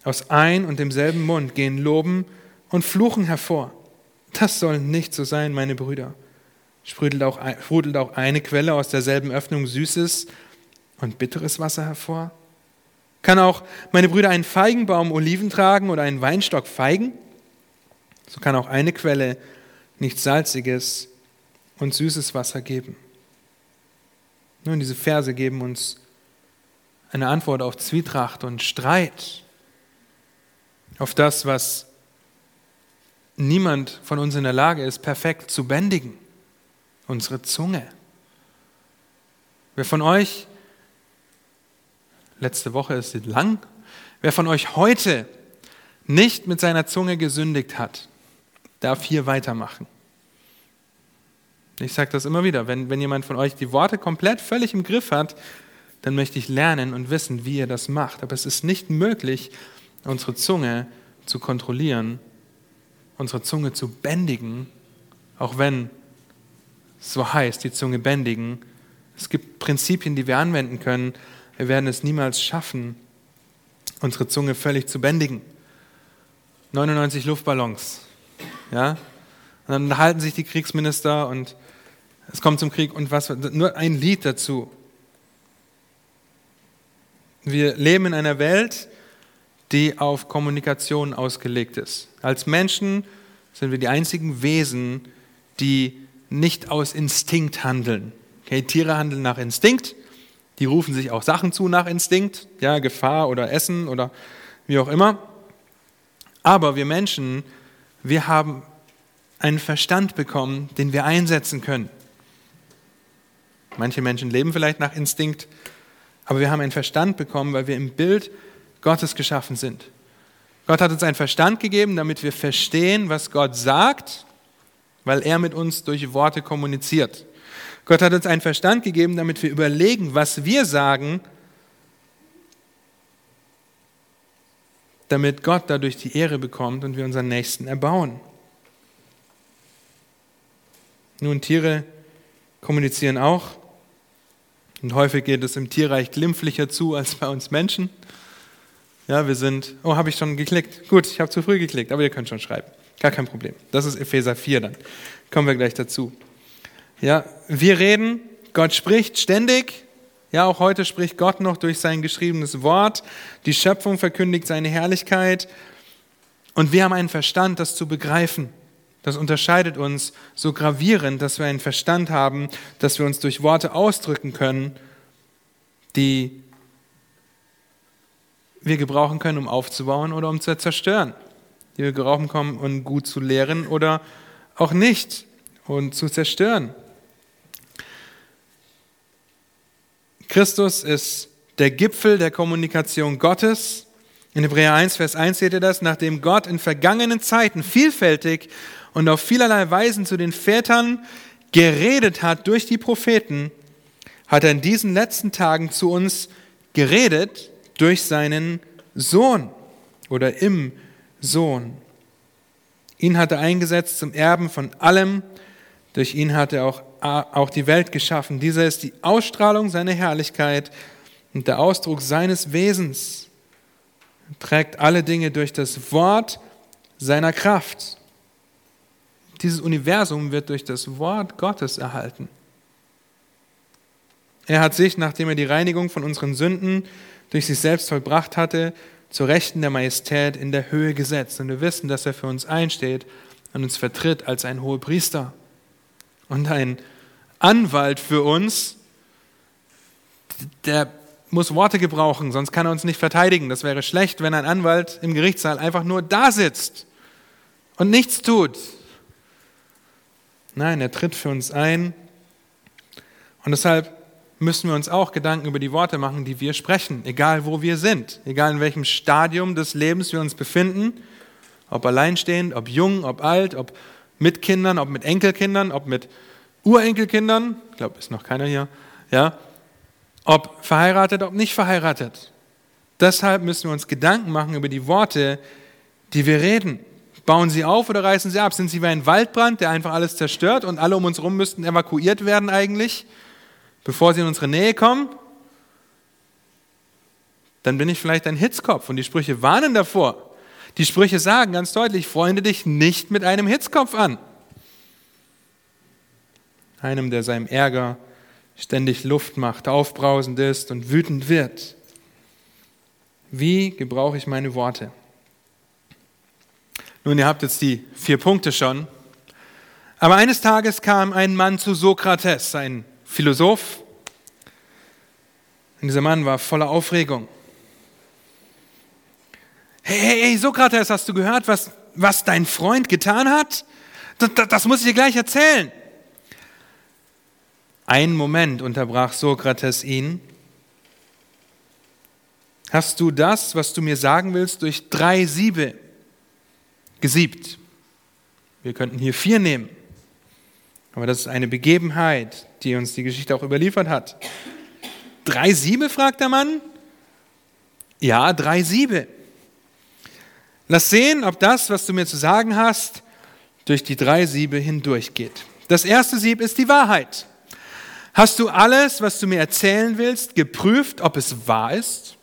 Aus ein und demselben Mund gehen Loben und Fluchen hervor. Das soll nicht so sein, meine Brüder. Sprudelt auch, sprudelt auch eine Quelle aus derselben Öffnung süßes und bitteres Wasser hervor? Kann auch, meine Brüder, ein Feigenbaum Oliven tragen oder einen Weinstock Feigen? So kann auch eine Quelle nicht salziges und süßes Wasser geben. Nun, diese Verse geben uns eine Antwort auf Zwietracht und Streit, auf das, was niemand von uns in der Lage ist, perfekt zu bändigen, unsere Zunge. Wer von euch, letzte Woche ist es lang, wer von euch heute nicht mit seiner Zunge gesündigt hat, darf hier weitermachen. Ich sage das immer wieder, wenn, wenn jemand von euch die Worte komplett völlig im Griff hat, dann möchte ich lernen und wissen, wie ihr das macht. Aber es ist nicht möglich, unsere Zunge zu kontrollieren, unsere Zunge zu bändigen, auch wenn es so heißt, die Zunge bändigen. Es gibt Prinzipien, die wir anwenden können. Wir werden es niemals schaffen, unsere Zunge völlig zu bändigen. 99 Luftballons ja? Und dann halten sich die Kriegsminister und es kommt zum Krieg und was, nur ein Lied dazu. Wir leben in einer Welt, die auf Kommunikation ausgelegt ist. Als Menschen sind wir die einzigen Wesen, die nicht aus Instinkt handeln. Okay, Tiere handeln nach Instinkt, die rufen sich auch Sachen zu nach Instinkt, ja, Gefahr oder Essen oder wie auch immer. Aber wir Menschen wir haben einen Verstand bekommen, den wir einsetzen können. Manche Menschen leben vielleicht nach Instinkt, aber wir haben einen Verstand bekommen, weil wir im Bild Gottes geschaffen sind. Gott hat uns einen Verstand gegeben, damit wir verstehen, was Gott sagt, weil er mit uns durch Worte kommuniziert. Gott hat uns einen Verstand gegeben, damit wir überlegen, was wir sagen, damit Gott dadurch die Ehre bekommt und wir unseren Nächsten erbauen. Nun, Tiere kommunizieren auch. Und häufig geht es im Tierreich glimpflicher zu als bei uns Menschen. Ja, wir sind, oh, habe ich schon geklickt? Gut, ich habe zu früh geklickt, aber ihr könnt schon schreiben. Gar kein Problem. Das ist Epheser 4 dann. Kommen wir gleich dazu. Ja, wir reden, Gott spricht ständig, ja, auch heute spricht Gott noch durch sein geschriebenes Wort. Die Schöpfung verkündigt seine Herrlichkeit. Und wir haben einen Verstand, das zu begreifen. Das unterscheidet uns so gravierend, dass wir einen Verstand haben, dass wir uns durch Worte ausdrücken können, die wir gebrauchen können, um aufzubauen oder um zu zerstören. Die wir gebrauchen können, um gut zu lehren oder auch nicht und zu zerstören. Christus ist der Gipfel der Kommunikation Gottes. In Hebräer 1, Vers 1 seht ihr das, nachdem Gott in vergangenen Zeiten vielfältig und auf vielerlei Weisen zu den Vätern geredet hat durch die Propheten, hat er in diesen letzten Tagen zu uns geredet durch seinen Sohn oder im Sohn. Ihn hat er eingesetzt zum Erben von allem. Durch ihn hat er auch, auch die Welt geschaffen. Dieser ist die Ausstrahlung seiner Herrlichkeit und der Ausdruck seines Wesens. Er trägt alle Dinge durch das Wort seiner Kraft. Dieses Universum wird durch das Wort Gottes erhalten. Er hat sich, nachdem er die Reinigung von unseren Sünden durch sich selbst vollbracht hatte, zur Rechten der Majestät in der Höhe gesetzt. Und wir wissen, dass er für uns einsteht und uns vertritt als ein hoher Priester und ein Anwalt für uns, der muss Worte gebrauchen, sonst kann er uns nicht verteidigen. Das wäre schlecht, wenn ein Anwalt im Gerichtssaal einfach nur da sitzt und nichts tut. Nein, er tritt für uns ein. Und deshalb müssen wir uns auch Gedanken über die Worte machen, die wir sprechen, egal wo wir sind, egal in welchem Stadium des Lebens wir uns befinden, ob alleinstehend, ob jung, ob alt, ob mit Kindern, ob mit Enkelkindern, ob mit Urenkelkindern, ich glaube, ist noch keiner hier, ja, ob verheiratet, ob nicht verheiratet. Deshalb müssen wir uns Gedanken machen über die Worte, die wir reden. Bauen sie auf oder reißen sie ab? Sind sie wie ein Waldbrand, der einfach alles zerstört und alle um uns herum müssten evakuiert werden eigentlich? bevor sie in unsere Nähe kommen, dann bin ich vielleicht ein Hitzkopf. Und die Sprüche warnen davor. Die Sprüche sagen ganz deutlich, freunde dich nicht mit einem Hitzkopf an. Einem, der seinem Ärger ständig Luft macht, aufbrausend ist und wütend wird. Wie gebrauche ich meine Worte? Nun, ihr habt jetzt die vier Punkte schon. Aber eines Tages kam ein Mann zu Sokrates, ein Philosoph. Und dieser Mann war voller Aufregung. Hey, hey, hey, Sokrates, hast du gehört, was, was dein Freund getan hat? Das, das, das muss ich dir gleich erzählen. Ein Moment unterbrach Sokrates ihn. Hast du das, was du mir sagen willst, durch drei Siebe gesiebt? Wir könnten hier vier nehmen. Aber das ist eine Begebenheit, die uns die Geschichte auch überliefert hat. Drei Siebe, fragt der Mann. Ja, drei Siebe. Lass sehen, ob das, was du mir zu sagen hast, durch die drei Siebe hindurchgeht. Das erste Sieb ist die Wahrheit. Hast du alles, was du mir erzählen willst, geprüft, ob es wahr ist?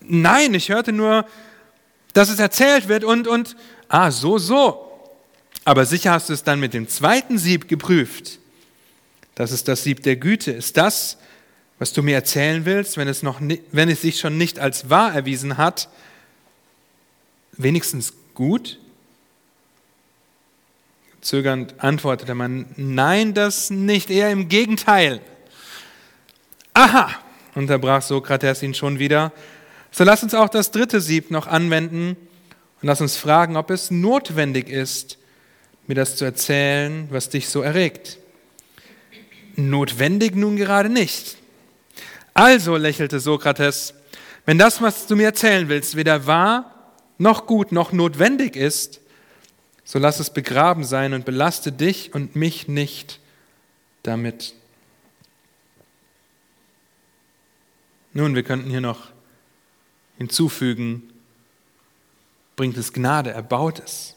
Nein, ich hörte nur, dass es erzählt wird und, und, ah, so, so. Aber sicher hast du es dann mit dem zweiten Sieb geprüft. Das ist das Sieb der Güte. Ist das, was du mir erzählen willst, wenn es, noch, wenn es sich schon nicht als wahr erwiesen hat, wenigstens gut? Zögernd antwortete man, nein, das nicht, eher im Gegenteil. Aha, unterbrach Sokrates ihn schon wieder. So lass uns auch das dritte Sieb noch anwenden und lass uns fragen, ob es notwendig ist, mir das zu erzählen, was dich so erregt. Notwendig nun gerade nicht. Also, lächelte Sokrates, wenn das, was du mir erzählen willst, weder wahr noch gut noch notwendig ist, so lass es begraben sein und belaste dich und mich nicht damit. Nun, wir könnten hier noch hinzufügen, bringt es Gnade, erbaut es.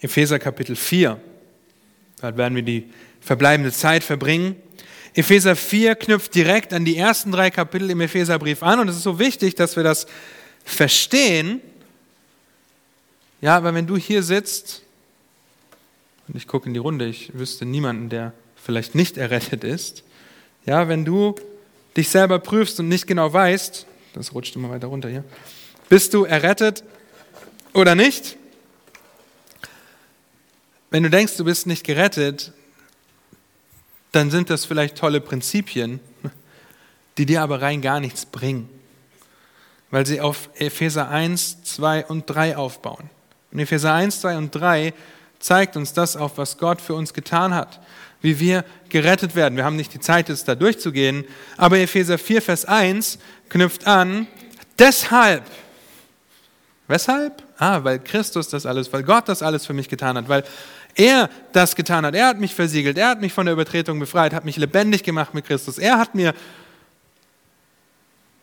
Epheser Kapitel 4. Dort werden wir die verbleibende Zeit verbringen. Epheser 4 knüpft direkt an die ersten drei Kapitel im Epheserbrief an und es ist so wichtig, dass wir das verstehen. Ja, weil wenn du hier sitzt, und ich gucke in die Runde, ich wüsste niemanden, der vielleicht nicht errettet ist. Ja, wenn du dich selber prüfst und nicht genau weißt, das rutscht immer weiter runter hier, bist du errettet oder nicht? Wenn du denkst, du bist nicht gerettet, dann sind das vielleicht tolle Prinzipien, die dir aber rein gar nichts bringen, weil sie auf Epheser 1, 2 und 3 aufbauen. Und Epheser 1, 2 und 3 zeigt uns das auf, was Gott für uns getan hat, wie wir gerettet werden. Wir haben nicht die Zeit, jetzt da durchzugehen, aber Epheser 4, Vers 1 knüpft an, deshalb, weshalb? Ah, weil Christus das alles, weil Gott das alles für mich getan hat, weil er das getan hat. Er hat mich versiegelt, er hat mich von der Übertretung befreit, hat mich lebendig gemacht mit Christus. Er hat mir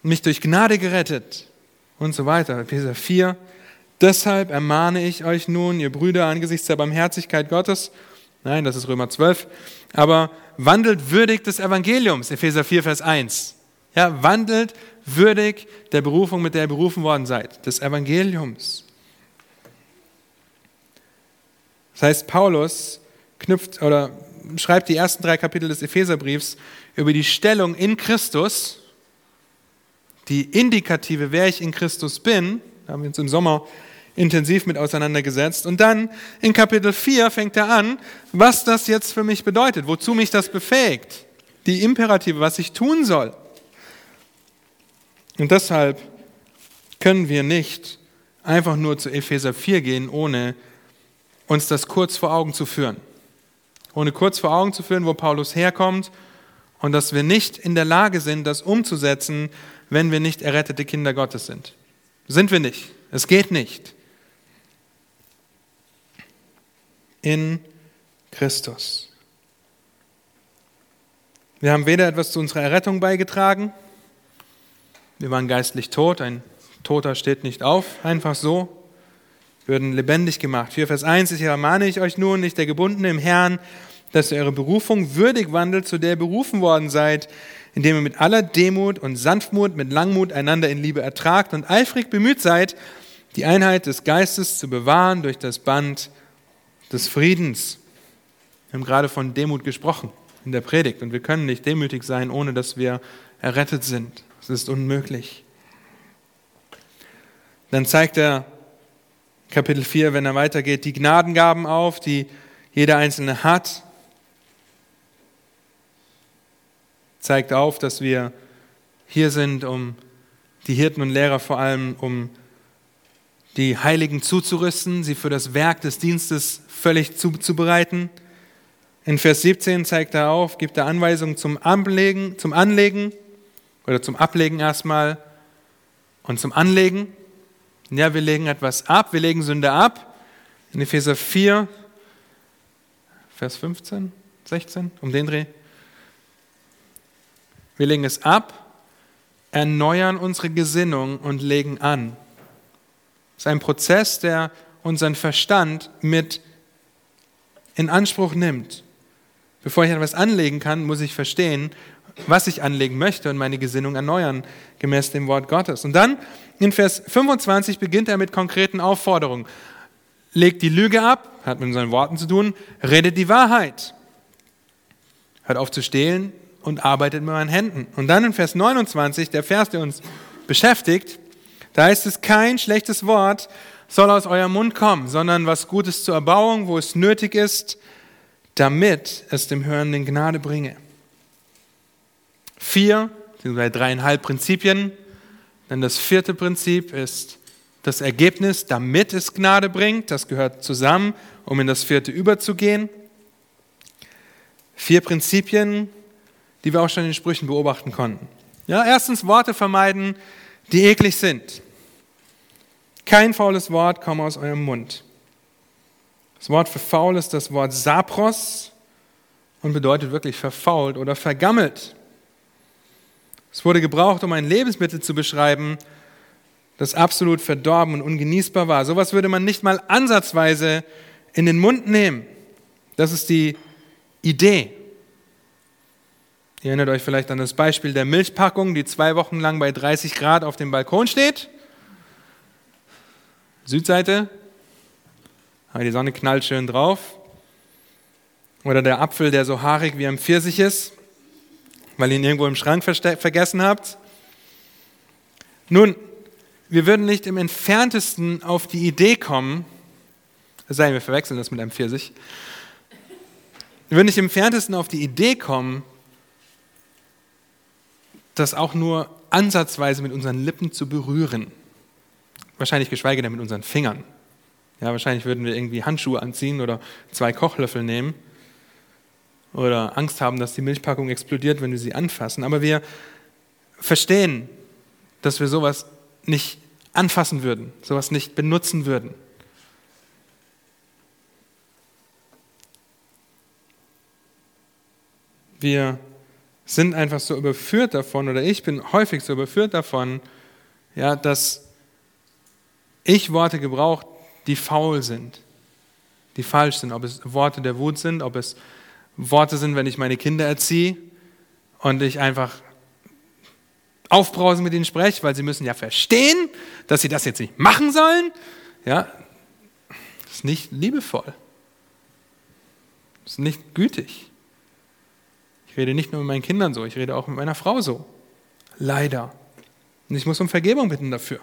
mich durch Gnade gerettet und so weiter. Epheser 4. Deshalb ermahne ich euch nun, ihr Brüder, angesichts der Barmherzigkeit Gottes, nein, das ist Römer 12, aber wandelt würdig des Evangeliums, Epheser 4, Vers 1. Ja, wandelt würdig der Berufung, mit der ihr berufen worden seid, des Evangeliums. Das heißt, Paulus knüpft oder schreibt die ersten drei Kapitel des Epheserbriefs über die Stellung in Christus, die Indikative, wer ich in Christus bin, da haben wir uns im Sommer intensiv mit auseinandergesetzt. Und dann in Kapitel 4 fängt er an, was das jetzt für mich bedeutet, wozu mich das befähigt, die Imperative, was ich tun soll. Und deshalb können wir nicht einfach nur zu Epheser 4 gehen, ohne uns das kurz vor Augen zu führen. Ohne kurz vor Augen zu führen, wo Paulus herkommt und dass wir nicht in der Lage sind, das umzusetzen, wenn wir nicht errettete Kinder Gottes sind. Sind wir nicht. Es geht nicht. In Christus. Wir haben weder etwas zu unserer Errettung beigetragen, wir waren geistlich tot, ein Toter steht nicht auf, einfach so würden lebendig gemacht. 4 Vers 1, ich ermahne ich euch nun, nicht der Gebundene im Herrn, dass ihr eure Berufung würdig wandelt, zu der ihr berufen worden seid, indem ihr mit aller Demut und Sanftmut, mit Langmut einander in Liebe ertragt und eifrig bemüht seid, die Einheit des Geistes zu bewahren durch das Band des Friedens. Wir haben gerade von Demut gesprochen in der Predigt und wir können nicht demütig sein, ohne dass wir errettet sind. Es ist unmöglich. Dann zeigt er Kapitel 4, wenn er weitergeht, die Gnadengaben auf, die jeder Einzelne hat. Zeigt auf, dass wir hier sind, um die Hirten und Lehrer vor allem, um die Heiligen zuzurüsten, sie für das Werk des Dienstes völlig zuzubereiten. In Vers 17 zeigt er auf, gibt er Anweisungen zum Anlegen, zum Anlegen oder zum Ablegen erstmal und zum Anlegen. Ja, wir legen etwas ab, wir legen Sünde ab. In Epheser 4, Vers 15, 16, um den Dreh. Wir legen es ab, erneuern unsere Gesinnung und legen an. Es ist ein Prozess, der unseren Verstand mit in Anspruch nimmt. Bevor ich etwas anlegen kann, muss ich verstehen, was ich anlegen möchte und meine Gesinnung erneuern, gemäß dem Wort Gottes. Und dann in Vers 25 beginnt er mit konkreten Aufforderungen. Legt die Lüge ab, hat mit unseren Worten zu tun, redet die Wahrheit. Hört auf zu stehlen und arbeitet mit meinen Händen. Und dann in Vers 29, der Vers, der uns beschäftigt, da heißt es, kein schlechtes Wort soll aus eurem Mund kommen, sondern was Gutes zur Erbauung, wo es nötig ist, damit es dem Hörenden Gnade bringe vier, beziehungsweise dreieinhalb Prinzipien. Denn das vierte Prinzip ist das Ergebnis, damit es Gnade bringt. Das gehört zusammen, um in das vierte überzugehen. Vier Prinzipien, die wir auch schon in den Sprüchen beobachten konnten. Ja, erstens Worte vermeiden, die eklig sind. Kein faules Wort komme aus eurem Mund. Das Wort für faul ist das Wort sapros und bedeutet wirklich verfault oder vergammelt. Es wurde gebraucht, um ein Lebensmittel zu beschreiben, das absolut verdorben und ungenießbar war. Sowas würde man nicht mal ansatzweise in den Mund nehmen. Das ist die Idee. Ihr erinnert euch vielleicht an das Beispiel der Milchpackung, die zwei Wochen lang bei 30 Grad auf dem Balkon steht. Südseite, die Sonne knallt schön drauf. Oder der Apfel, der so haarig wie ein Pfirsich ist weil ihr ihn irgendwo im Schrank vergessen habt? Nun, wir würden nicht im entferntesten auf die Idee kommen, es sei denn, wir verwechseln das mit einem Pfirsich, wir würden nicht im entferntesten auf die Idee kommen, das auch nur ansatzweise mit unseren Lippen zu berühren wahrscheinlich geschweige denn mit unseren Fingern. Ja, wahrscheinlich würden wir irgendwie Handschuhe anziehen oder zwei Kochlöffel nehmen oder Angst haben, dass die Milchpackung explodiert, wenn wir sie anfassen. Aber wir verstehen, dass wir sowas nicht anfassen würden, sowas nicht benutzen würden. Wir sind einfach so überführt davon, oder ich bin häufig so überführt davon, ja, dass ich Worte gebrauche, die faul sind, die falsch sind, ob es Worte der Wut sind, ob es Worte sind, wenn ich meine Kinder erziehe und ich einfach aufbrausen mit ihnen spreche, weil sie müssen ja verstehen, dass sie das jetzt nicht machen sollen. Ja, ist nicht liebevoll. Ist nicht gütig. Ich rede nicht nur mit meinen Kindern so, ich rede auch mit meiner Frau so. Leider. Und ich muss um Vergebung bitten dafür.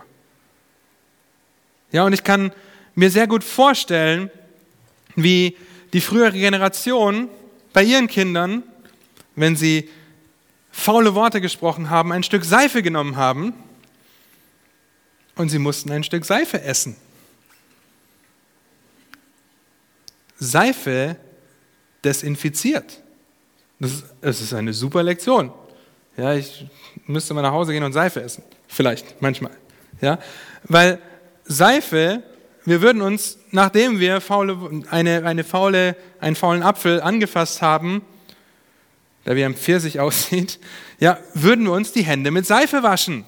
Ja, und ich kann mir sehr gut vorstellen, wie die frühere Generation bei ihren Kindern, wenn sie faule Worte gesprochen haben, ein Stück Seife genommen haben und sie mussten ein Stück Seife essen. Seife desinfiziert. Das ist, das ist eine super Lektion. Ja, ich müsste mal nach Hause gehen und Seife essen. Vielleicht, manchmal. Ja, weil Seife, wir würden uns, nachdem wir faule, eine, eine faule, einen faulen Apfel angefasst haben, da wie ein Pfirsich aussieht, ja, würden wir uns die Hände mit Seife waschen.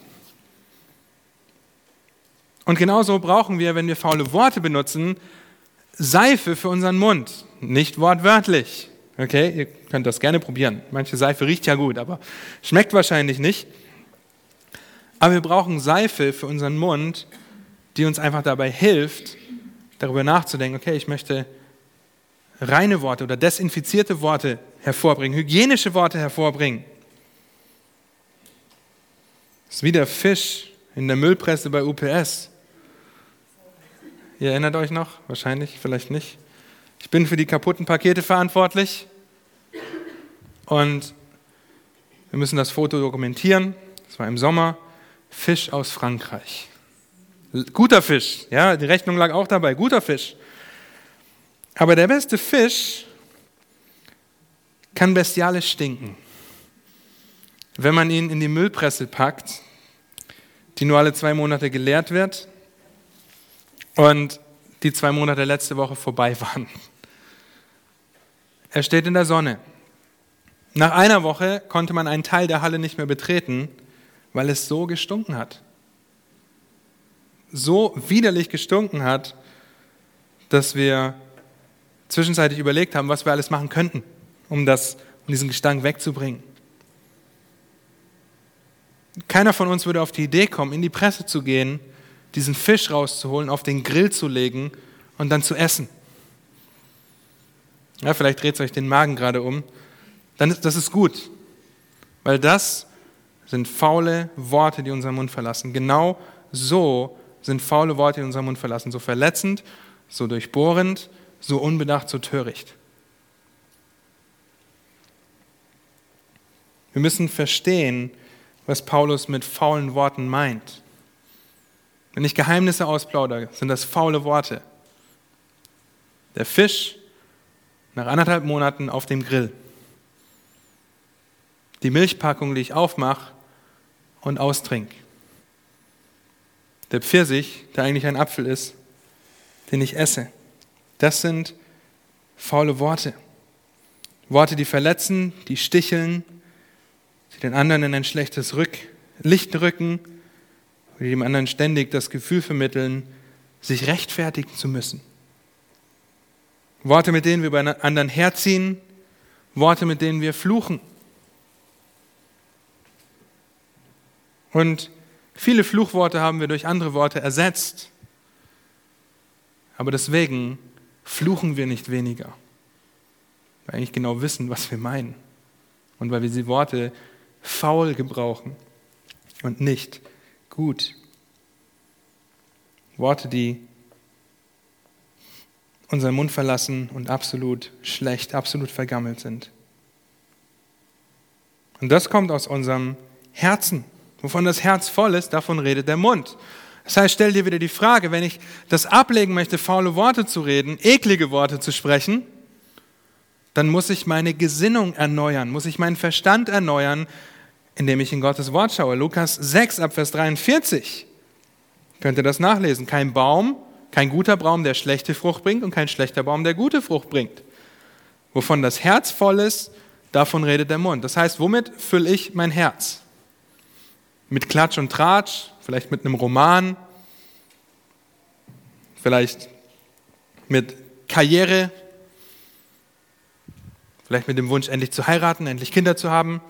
Und genauso brauchen wir, wenn wir faule Worte benutzen, Seife für unseren Mund, nicht wortwörtlich. Okay, ihr könnt das gerne probieren. Manche Seife riecht ja gut, aber schmeckt wahrscheinlich nicht. Aber wir brauchen Seife für unseren Mund, die uns einfach dabei hilft, darüber nachzudenken, okay, ich möchte reine Worte oder desinfizierte Worte hervorbringen, hygienische Worte hervorbringen. Das ist wie der Fisch in der Müllpresse bei UPS. Ihr erinnert euch noch? Wahrscheinlich, vielleicht nicht. Ich bin für die kaputten Pakete verantwortlich und wir müssen das Foto dokumentieren. Das war im Sommer. Fisch aus Frankreich. Guter Fisch, ja, die Rechnung lag auch dabei. Guter Fisch. Aber der beste Fisch kann bestialisch stinken. Wenn man ihn in die Müllpresse packt, die nur alle zwei Monate geleert wird und die zwei Monate letzte Woche vorbei waren. Er steht in der Sonne. Nach einer Woche konnte man einen Teil der Halle nicht mehr betreten, weil es so gestunken hat. So widerlich gestunken hat, dass wir zwischenzeitlich überlegt haben, was wir alles machen könnten, um, das, um diesen Gestank wegzubringen. Keiner von uns würde auf die Idee kommen, in die Presse zu gehen, diesen Fisch rauszuholen, auf den Grill zu legen und dann zu essen. Ja, vielleicht dreht es euch den Magen gerade um. Dann ist, das ist gut, weil das sind faule Worte, die unseren Mund verlassen. Genau so sind faule Worte, die unseren Mund verlassen. So verletzend, so durchbohrend, so unbedacht, so töricht. Wir müssen verstehen, was Paulus mit faulen Worten meint. Wenn ich Geheimnisse ausplaudere, sind das faule Worte. Der Fisch nach anderthalb Monaten auf dem Grill. Die Milchpackung, die ich aufmache und austrink. Der Pfirsich, der eigentlich ein Apfel ist, den ich esse. Das sind faule Worte. Worte, die verletzen, die sticheln, die den anderen in ein schlechtes Rück, Licht rücken, die dem anderen ständig das Gefühl vermitteln, sich rechtfertigen zu müssen. Worte, mit denen wir bei anderen herziehen, Worte, mit denen wir fluchen. Und viele Fluchworte haben wir durch andere Worte ersetzt. Aber deswegen fluchen wir nicht weniger, weil wir eigentlich genau wissen, was wir meinen. Und weil wir diese Worte faul gebrauchen und nicht gut. Worte, die unseren Mund verlassen und absolut schlecht, absolut vergammelt sind. Und das kommt aus unserem Herzen. Wovon das Herz voll ist, davon redet der Mund. Das heißt, stell dir wieder die Frage, wenn ich das ablegen möchte, faule Worte zu reden, eklige Worte zu sprechen, dann muss ich meine Gesinnung erneuern, muss ich meinen Verstand erneuern, indem ich in Gottes Wort schaue. Lukas 6 ab Vers 43. Könnt ihr das nachlesen? Kein Baum, kein guter Baum, der schlechte Frucht bringt und kein schlechter Baum, der gute Frucht bringt. Wovon das Herz voll ist, davon redet der Mund. Das heißt, womit fülle ich mein Herz? Mit Klatsch und Tratsch, vielleicht mit einem Roman, vielleicht mit Karriere, vielleicht mit dem Wunsch, endlich zu heiraten, endlich Kinder zu haben,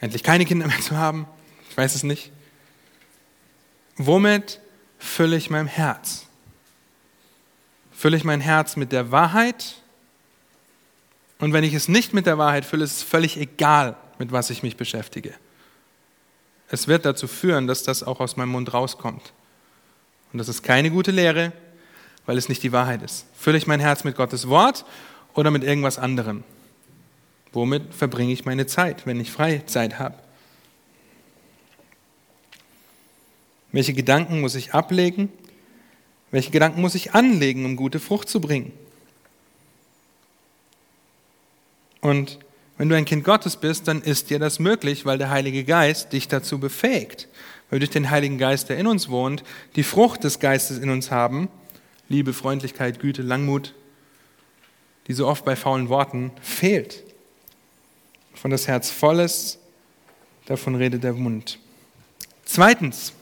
endlich keine Kinder mehr zu haben. Ich weiß es nicht. Womit fülle ich mein Herz? Fülle ich mein Herz mit der Wahrheit? Und wenn ich es nicht mit der Wahrheit fülle, ist es völlig egal, mit was ich mich beschäftige. Es wird dazu führen, dass das auch aus meinem Mund rauskommt. Und das ist keine gute Lehre, weil es nicht die Wahrheit ist. Fülle ich mein Herz mit Gottes Wort oder mit irgendwas anderem? Womit verbringe ich meine Zeit, wenn ich Freizeit habe? Welche Gedanken muss ich ablegen? Welche Gedanken muss ich anlegen, um gute Frucht zu bringen? Und wenn du ein Kind Gottes bist, dann ist dir das möglich, weil der Heilige Geist dich dazu befähigt. Weil wir durch den Heiligen Geist, der in uns wohnt, die Frucht des Geistes in uns haben, Liebe, Freundlichkeit, Güte, Langmut, die so oft bei faulen Worten fehlt. Von das Herz voll ist, davon redet der Mund. Zweitens,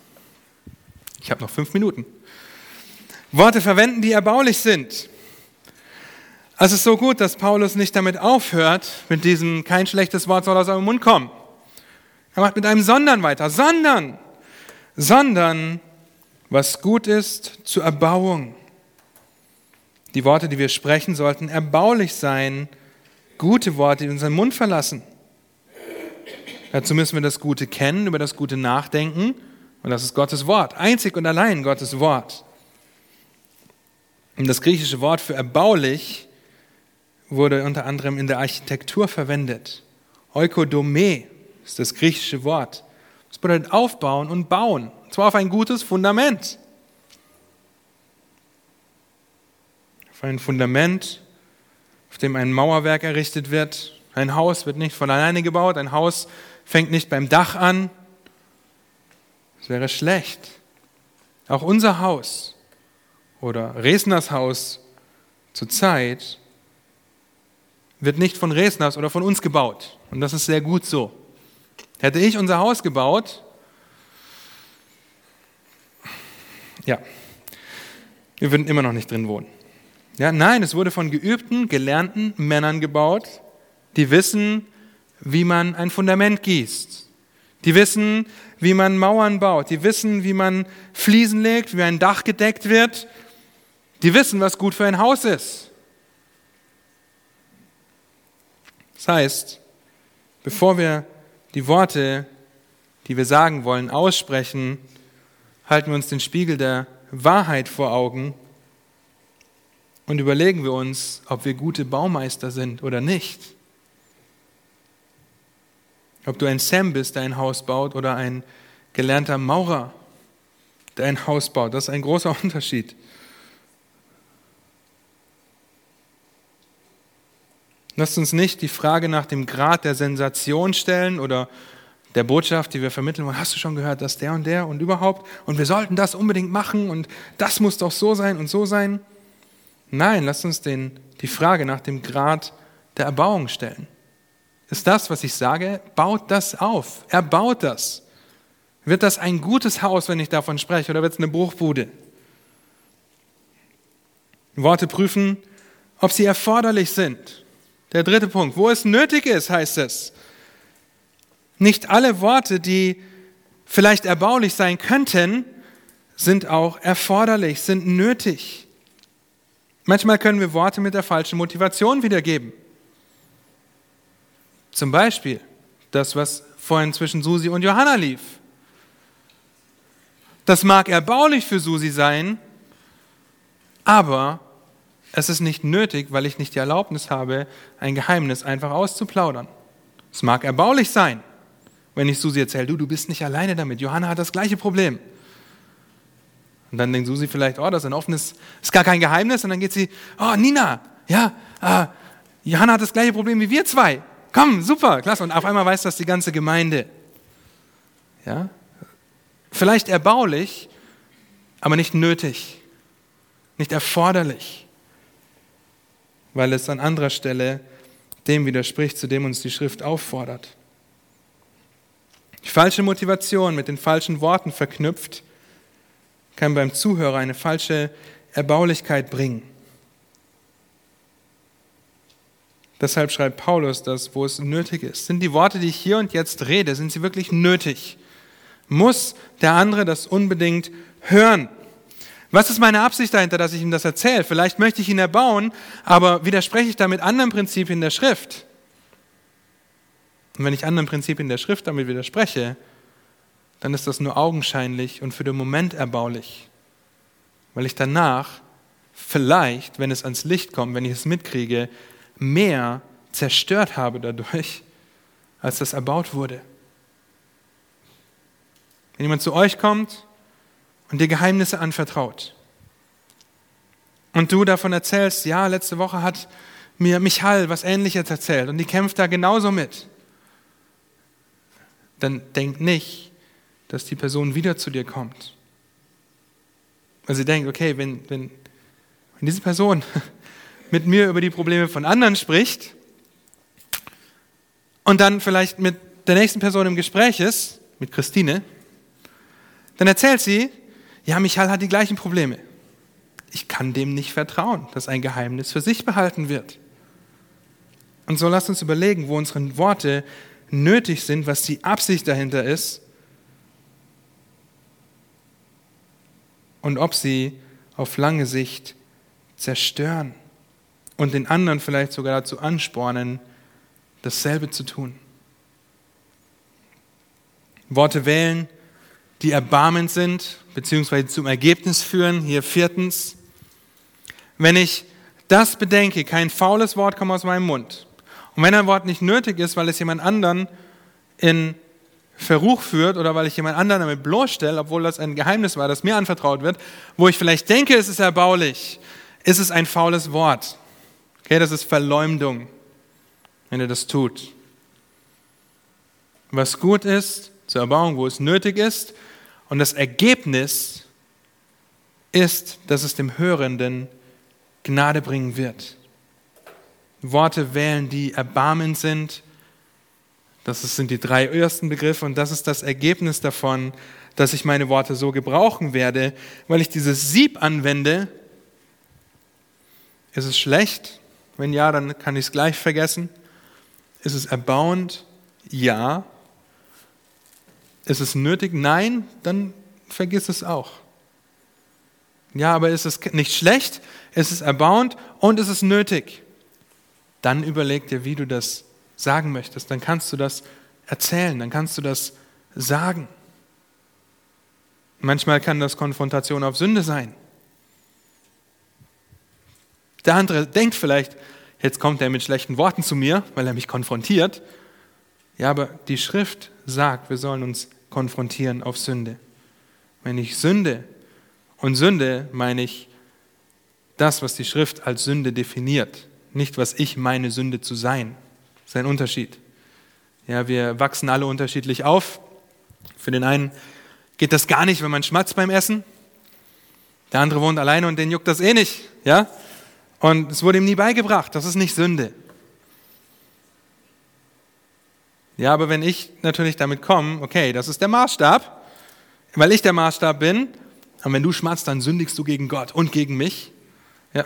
ich habe noch fünf Minuten. Worte verwenden, die erbaulich sind. Es ist so gut, dass Paulus nicht damit aufhört, mit diesem kein schlechtes Wort soll aus eurem Mund kommen. Er macht mit einem sondern weiter, sondern, sondern was gut ist zur Erbauung. Die Worte, die wir sprechen, sollten erbaulich sein, gute Worte, die unseren Mund verlassen. Dazu müssen wir das Gute kennen, über das Gute nachdenken und das ist Gottes Wort, einzig und allein Gottes Wort. Und das griechische Wort für erbaulich wurde unter anderem in der Architektur verwendet. Oikodome ist das griechische Wort. Das bedeutet aufbauen und bauen, und zwar auf ein gutes Fundament. Auf ein Fundament, auf dem ein Mauerwerk errichtet wird. Ein Haus wird nicht von alleine gebaut, ein Haus fängt nicht beim Dach an. Das wäre schlecht. Auch unser Haus oder Resners Haus zur Zeit wird nicht von Resners oder von uns gebaut. Und das ist sehr gut so. Hätte ich unser Haus gebaut, ja, wir würden immer noch nicht drin wohnen. Ja, nein, es wurde von geübten, gelernten Männern gebaut, die wissen, wie man ein Fundament gießt. Die wissen, wie man Mauern baut. Die wissen, wie man Fliesen legt, wie ein Dach gedeckt wird. Die wissen, was gut für ein Haus ist. Das heißt, bevor wir die Worte, die wir sagen wollen, aussprechen, halten wir uns den Spiegel der Wahrheit vor Augen und überlegen wir uns, ob wir gute Baumeister sind oder nicht. Ob du ein Sam bist, der ein Haus baut, oder ein gelernter Maurer, der ein Haus baut. Das ist ein großer Unterschied. Lasst uns nicht die Frage nach dem Grad der Sensation stellen oder der Botschaft, die wir vermitteln wollen. Hast du schon gehört, dass der und der und überhaupt und wir sollten das unbedingt machen und das muss doch so sein und so sein? Nein, lasst uns den, die Frage nach dem Grad der Erbauung stellen. Ist das, was ich sage, baut das auf? Er baut das. Wird das ein gutes Haus, wenn ich davon spreche, oder wird es eine Bruchbude? Worte prüfen, ob sie erforderlich sind. Der dritte Punkt, wo es nötig ist, heißt es. Nicht alle Worte, die vielleicht erbaulich sein könnten, sind auch erforderlich, sind nötig. Manchmal können wir Worte mit der falschen Motivation wiedergeben. Zum Beispiel das, was vorhin zwischen Susi und Johanna lief. Das mag erbaulich für Susi sein, aber es ist nicht nötig, weil ich nicht die Erlaubnis habe, ein Geheimnis einfach auszuplaudern. Es mag erbaulich sein, wenn ich Susi erzähle, du, du bist nicht alleine damit. Johanna hat das gleiche Problem. Und dann denkt Susi vielleicht, oh, das ist ein offenes, ist gar kein Geheimnis. Und dann geht sie, oh, Nina, ja, äh, Johanna hat das gleiche Problem wie wir zwei. Komm, super, klasse. Und auf einmal weiß das die ganze Gemeinde. Ja? Vielleicht erbaulich, aber nicht nötig, nicht erforderlich weil es an anderer Stelle dem widerspricht, zu dem uns die Schrift auffordert. Die falsche Motivation mit den falschen Worten verknüpft, kann beim Zuhörer eine falsche Erbaulichkeit bringen. Deshalb schreibt Paulus das, wo es nötig ist. Sind die Worte, die ich hier und jetzt rede, sind sie wirklich nötig? Muss der andere das unbedingt hören? Was ist meine Absicht dahinter, dass ich ihm das erzähle? Vielleicht möchte ich ihn erbauen, aber widerspreche ich damit anderen Prinzipien der Schrift? Und wenn ich anderen Prinzipien der Schrift damit widerspreche, dann ist das nur augenscheinlich und für den Moment erbaulich, weil ich danach vielleicht, wenn es ans Licht kommt, wenn ich es mitkriege, mehr zerstört habe dadurch, als das erbaut wurde. Wenn jemand zu euch kommt und dir Geheimnisse anvertraut und du davon erzählst, ja, letzte Woche hat mir Michal was Ähnliches erzählt und die kämpft da genauso mit, dann denk nicht, dass die Person wieder zu dir kommt. Weil sie denkt, okay, wenn, wenn, wenn diese Person mit mir über die Probleme von anderen spricht und dann vielleicht mit der nächsten Person im Gespräch ist, mit Christine, dann erzählt sie, ja, Michael hat die gleichen Probleme. Ich kann dem nicht vertrauen, dass ein Geheimnis für sich behalten wird. Und so lasst uns überlegen, wo unsere Worte nötig sind, was die Absicht dahinter ist und ob sie auf lange Sicht zerstören und den anderen vielleicht sogar dazu anspornen, dasselbe zu tun. Worte wählen, die erbarmend sind, beziehungsweise zum Ergebnis führen. Hier viertens, wenn ich das bedenke, kein faules Wort kommt aus meinem Mund. Und wenn ein Wort nicht nötig ist, weil es jemand anderen in Verruch führt oder weil ich jemand anderen damit bloßstelle, obwohl das ein Geheimnis war, das mir anvertraut wird, wo ich vielleicht denke, es ist erbaulich, ist es ein faules Wort. Okay, das ist Verleumdung, wenn er das tut. Was gut ist, zur Erbauung, wo es nötig ist, und das Ergebnis ist, dass es dem Hörenden Gnade bringen wird. Worte wählen, die erbarmend sind. Das sind die drei ersten Begriffe und das ist das Ergebnis davon, dass ich meine Worte so gebrauchen werde, weil ich dieses Sieb anwende. Ist es schlecht? Wenn ja, dann kann ich es gleich vergessen. Ist es erbauend? Ja. Ist es nötig? Nein, dann vergiss es auch. Ja, aber ist es nicht schlecht? Ist es erbauend und ist es nötig? Dann überleg dir, wie du das sagen möchtest. Dann kannst du das erzählen, dann kannst du das sagen. Manchmal kann das Konfrontation auf Sünde sein. Der andere denkt vielleicht, jetzt kommt er mit schlechten Worten zu mir, weil er mich konfrontiert. Ja, aber die Schrift sagt, wir sollen uns konfrontieren auf Sünde. Wenn ich Sünde, und Sünde meine ich das, was die Schrift als Sünde definiert, nicht was ich meine Sünde zu sein. Das ist ein Unterschied. Ja, wir wachsen alle unterschiedlich auf. Für den einen geht das gar nicht, wenn man schmatzt beim Essen. Der andere wohnt alleine und den juckt das eh nicht. Ja? Und es wurde ihm nie beigebracht, das ist nicht Sünde. Ja, aber wenn ich natürlich damit komme, okay, das ist der Maßstab, weil ich der Maßstab bin, und wenn du schmatzt, dann sündigst du gegen Gott und gegen mich. Ja.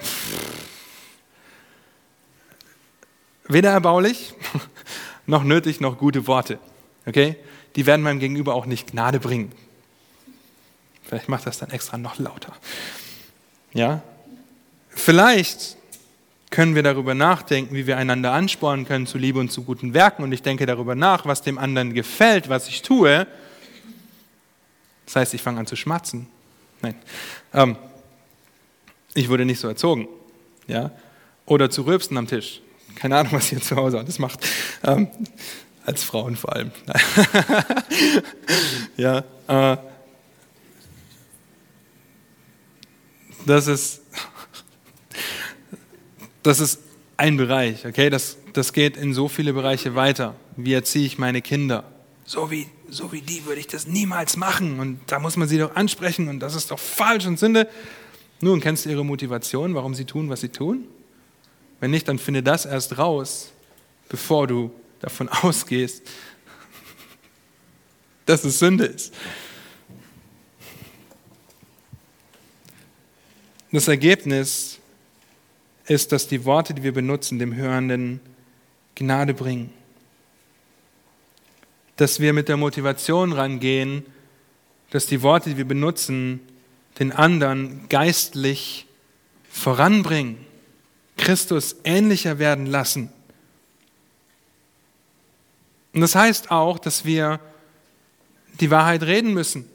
Weder erbaulich, noch nötig, noch gute Worte. Okay? Die werden meinem Gegenüber auch nicht Gnade bringen. Vielleicht macht das dann extra noch lauter. Ja? Vielleicht können wir darüber nachdenken, wie wir einander anspornen können zu Liebe und zu guten Werken. Und ich denke darüber nach, was dem anderen gefällt, was ich tue. Das heißt, ich fange an zu schmatzen. Nein. Ähm, ich wurde nicht so erzogen. Ja? Oder zu rülpsen am Tisch. Keine Ahnung, was ihr zu Hause alles macht. Ähm, als Frauen vor allem. ja, äh, das ist das ist ein Bereich, okay? Das, das geht in so viele Bereiche weiter. Wie erziehe ich meine Kinder? So wie, so wie die würde ich das niemals machen. Und da muss man sie doch ansprechen und das ist doch falsch und Sünde. Nun, kennst du ihre Motivation, warum sie tun, was sie tun? Wenn nicht, dann finde das erst raus, bevor du davon ausgehst, dass es Sünde ist. Das Ergebnis ist, dass die Worte, die wir benutzen, dem Hörenden Gnade bringen. Dass wir mit der Motivation rangehen, dass die Worte, die wir benutzen, den anderen geistlich voranbringen, Christus ähnlicher werden lassen. Und das heißt auch, dass wir die Wahrheit reden müssen,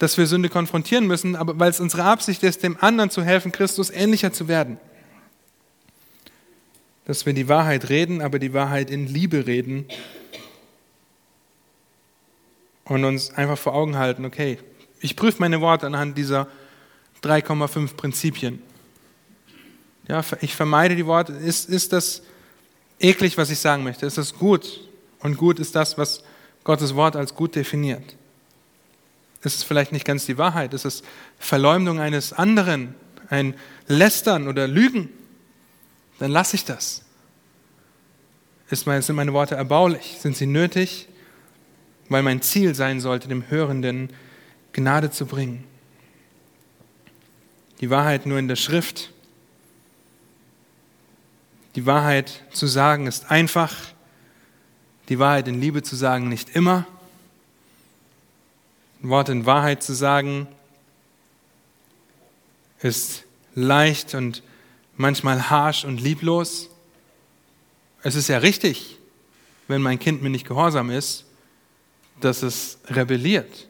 dass wir Sünde konfrontieren müssen, aber weil es unsere Absicht ist, dem anderen zu helfen, Christus ähnlicher zu werden. Dass wir die Wahrheit reden, aber die Wahrheit in Liebe reden und uns einfach vor Augen halten, okay, ich prüfe meine Worte anhand dieser 3,5 Prinzipien. Ja, ich vermeide die Worte. Ist, ist das eklig, was ich sagen möchte? Ist das gut? Und gut ist das, was Gottes Wort als gut definiert. Ist es vielleicht nicht ganz die Wahrheit? Ist es Verleumdung eines anderen, ein Lästern oder Lügen? Dann lasse ich das. Mein, sind meine Worte erbaulich? Sind sie nötig? Weil mein Ziel sein sollte, dem Hörenden Gnade zu bringen. Die Wahrheit nur in der Schrift. Die Wahrheit zu sagen ist einfach. Die Wahrheit in Liebe zu sagen nicht immer. Wort in Wahrheit zu sagen ist leicht und manchmal harsh und lieblos. Es ist ja richtig, wenn mein Kind mir nicht gehorsam ist, dass es rebelliert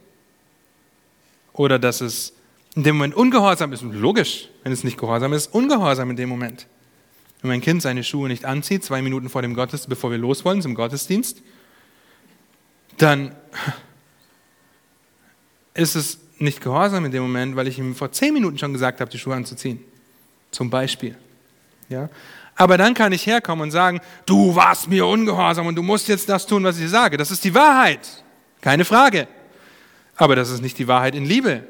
oder dass es in dem Moment ungehorsam ist. Logisch, wenn es nicht gehorsam ist, ungehorsam in dem Moment. Wenn mein Kind seine Schuhe nicht anzieht, zwei Minuten vor dem Gottesdienst, bevor wir los wollen zum Gottesdienst, dann ist es nicht gehorsam in dem Moment, weil ich ihm vor zehn Minuten schon gesagt habe, die Schuhe anzuziehen. Zum Beispiel. Ja? Aber dann kann ich herkommen und sagen, du warst mir ungehorsam und du musst jetzt das tun, was ich sage. Das ist die Wahrheit. Keine Frage. Aber das ist nicht die Wahrheit in Liebe.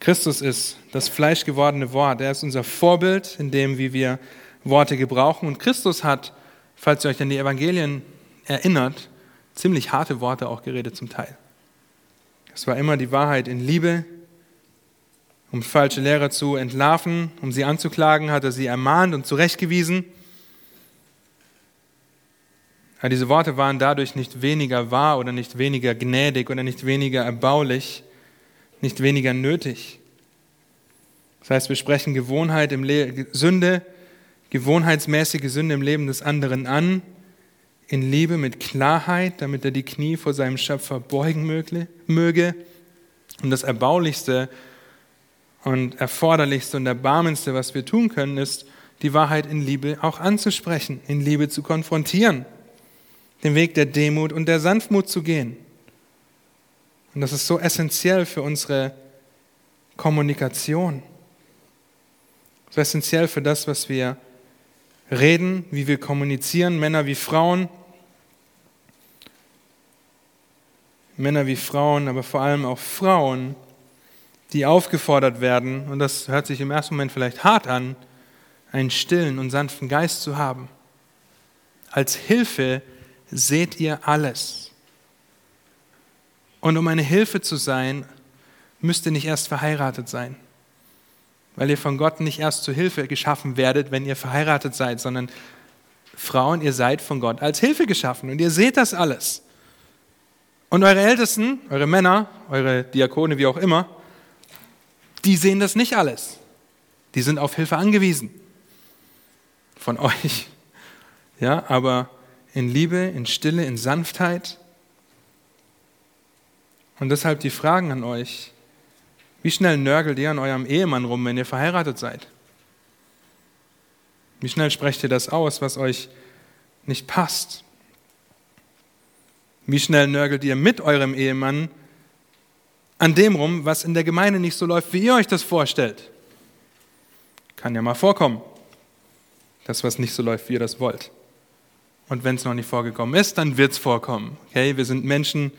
Christus ist das fleischgewordene Wort. Er ist unser Vorbild in dem, wie wir Worte gebrauchen. Und Christus hat, falls ihr euch an die Evangelien erinnert, ziemlich harte Worte auch geredet zum Teil. Es war immer die Wahrheit in Liebe. Um falsche Lehrer zu entlarven, um sie anzuklagen, hat er sie ermahnt und zurechtgewiesen. Aber diese Worte waren dadurch nicht weniger wahr oder nicht weniger gnädig oder nicht weniger erbaulich, nicht weniger nötig. Das heißt, wir sprechen Gewohnheit im Le Sünde, gewohnheitsmäßige Sünde im Leben des anderen an in Liebe mit Klarheit, damit er die Knie vor seinem Schöpfer beugen möge. Und das Erbaulichste und Erforderlichste und Erbarmendste, was wir tun können, ist, die Wahrheit in Liebe auch anzusprechen, in Liebe zu konfrontieren, den Weg der Demut und der Sanftmut zu gehen. Und das ist so essentiell für unsere Kommunikation, so essentiell für das, was wir reden, wie wir kommunizieren, Männer wie Frauen. Männer wie Frauen, aber vor allem auch Frauen, die aufgefordert werden, und das hört sich im ersten Moment vielleicht hart an, einen stillen und sanften Geist zu haben. Als Hilfe seht ihr alles. Und um eine Hilfe zu sein, müsst ihr nicht erst verheiratet sein weil ihr von Gott nicht erst zur Hilfe geschaffen werdet, wenn ihr verheiratet seid, sondern Frauen, ihr seid von Gott als Hilfe geschaffen und ihr seht das alles. Und eure Ältesten, eure Männer, eure Diakone, wie auch immer, die sehen das nicht alles. Die sind auf Hilfe angewiesen. Von euch. Ja, aber in Liebe, in Stille, in Sanftheit. Und deshalb die Fragen an euch. Wie schnell nörgelt ihr an eurem Ehemann rum, wenn ihr verheiratet seid? Wie schnell sprecht ihr das aus, was euch nicht passt? Wie schnell nörgelt ihr mit eurem Ehemann an dem rum, was in der Gemeinde nicht so läuft, wie ihr euch das vorstellt? Kann ja mal vorkommen, das, was nicht so läuft, wie ihr das wollt. Und wenn es noch nicht vorgekommen ist, dann wird es vorkommen. Okay? Wir sind Menschen,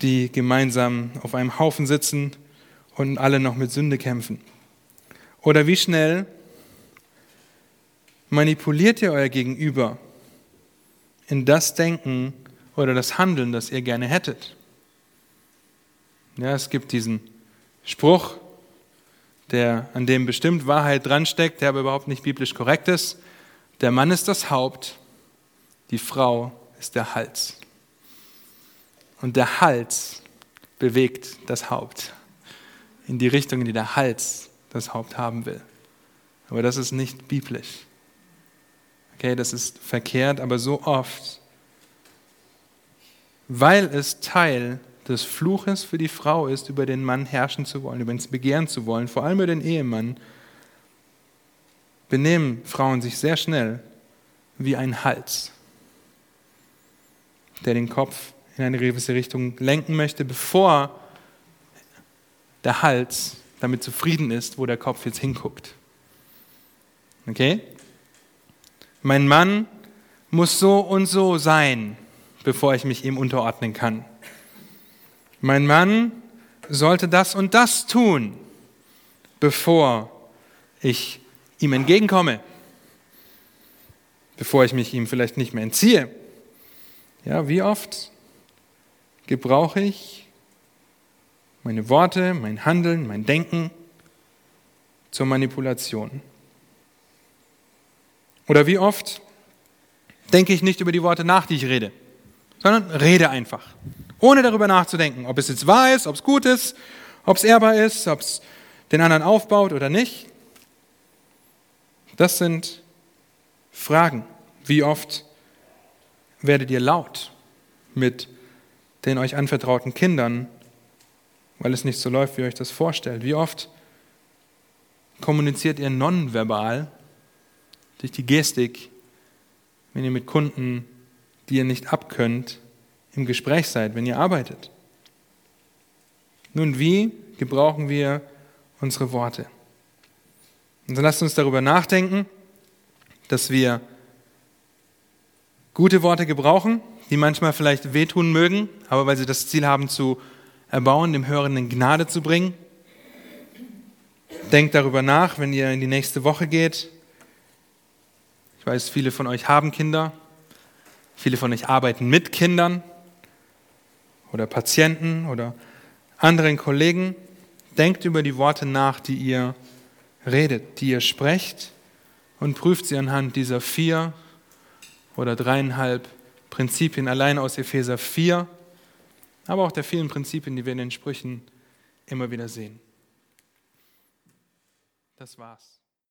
die gemeinsam auf einem Haufen sitzen und alle noch mit Sünde kämpfen. Oder wie schnell manipuliert ihr euer Gegenüber in das Denken oder das Handeln, das ihr gerne hättet. Ja, es gibt diesen Spruch, der, an dem bestimmt Wahrheit dransteckt, der aber überhaupt nicht biblisch korrekt ist. Der Mann ist das Haupt, die Frau ist der Hals. Und der Hals bewegt das Haupt in die Richtung, in die der Hals das Haupt haben will. Aber das ist nicht biblisch. Okay, das ist verkehrt, aber so oft, weil es Teil des Fluches für die Frau ist, über den Mann herrschen zu wollen, über ihn begehren zu wollen, vor allem über den Ehemann, benehmen Frauen sich sehr schnell wie ein Hals, der den Kopf in eine gewisse Richtung lenken möchte, bevor der Hals damit zufrieden ist, wo der Kopf jetzt hinguckt. Okay? Mein Mann muss so und so sein, bevor ich mich ihm unterordnen kann. Mein Mann sollte das und das tun, bevor ich ihm entgegenkomme, bevor ich mich ihm vielleicht nicht mehr entziehe. Ja, wie oft gebrauche ich meine Worte, mein Handeln, mein Denken zur Manipulation? Oder wie oft denke ich nicht über die Worte nach, die ich rede, sondern rede einfach, ohne darüber nachzudenken, ob es jetzt wahr ist, ob es gut ist, ob es ehrbar ist, ob es den anderen aufbaut oder nicht. Das sind Fragen. Wie oft werdet ihr laut mit den euch anvertrauten Kindern, weil es nicht so läuft, wie ihr euch das vorstellt? Wie oft kommuniziert ihr nonverbal durch die Gestik, wenn ihr mit Kunden, die ihr nicht abkönnt, im Gespräch seid, wenn ihr arbeitet. Nun, wie gebrauchen wir unsere Worte? Und dann lasst uns darüber nachdenken, dass wir gute Worte gebrauchen, die manchmal vielleicht wehtun mögen, aber weil sie das Ziel haben zu erbauen, dem Hörenden Gnade zu bringen. Denkt darüber nach, wenn ihr in die nächste Woche geht, weiß, viele von euch haben Kinder, viele von euch arbeiten mit Kindern oder Patienten oder anderen Kollegen. Denkt über die Worte nach, die ihr redet, die ihr sprecht und prüft sie anhand dieser vier oder dreieinhalb Prinzipien allein aus Epheser 4, aber auch der vielen Prinzipien, die wir in den Sprüchen immer wieder sehen. Das war's.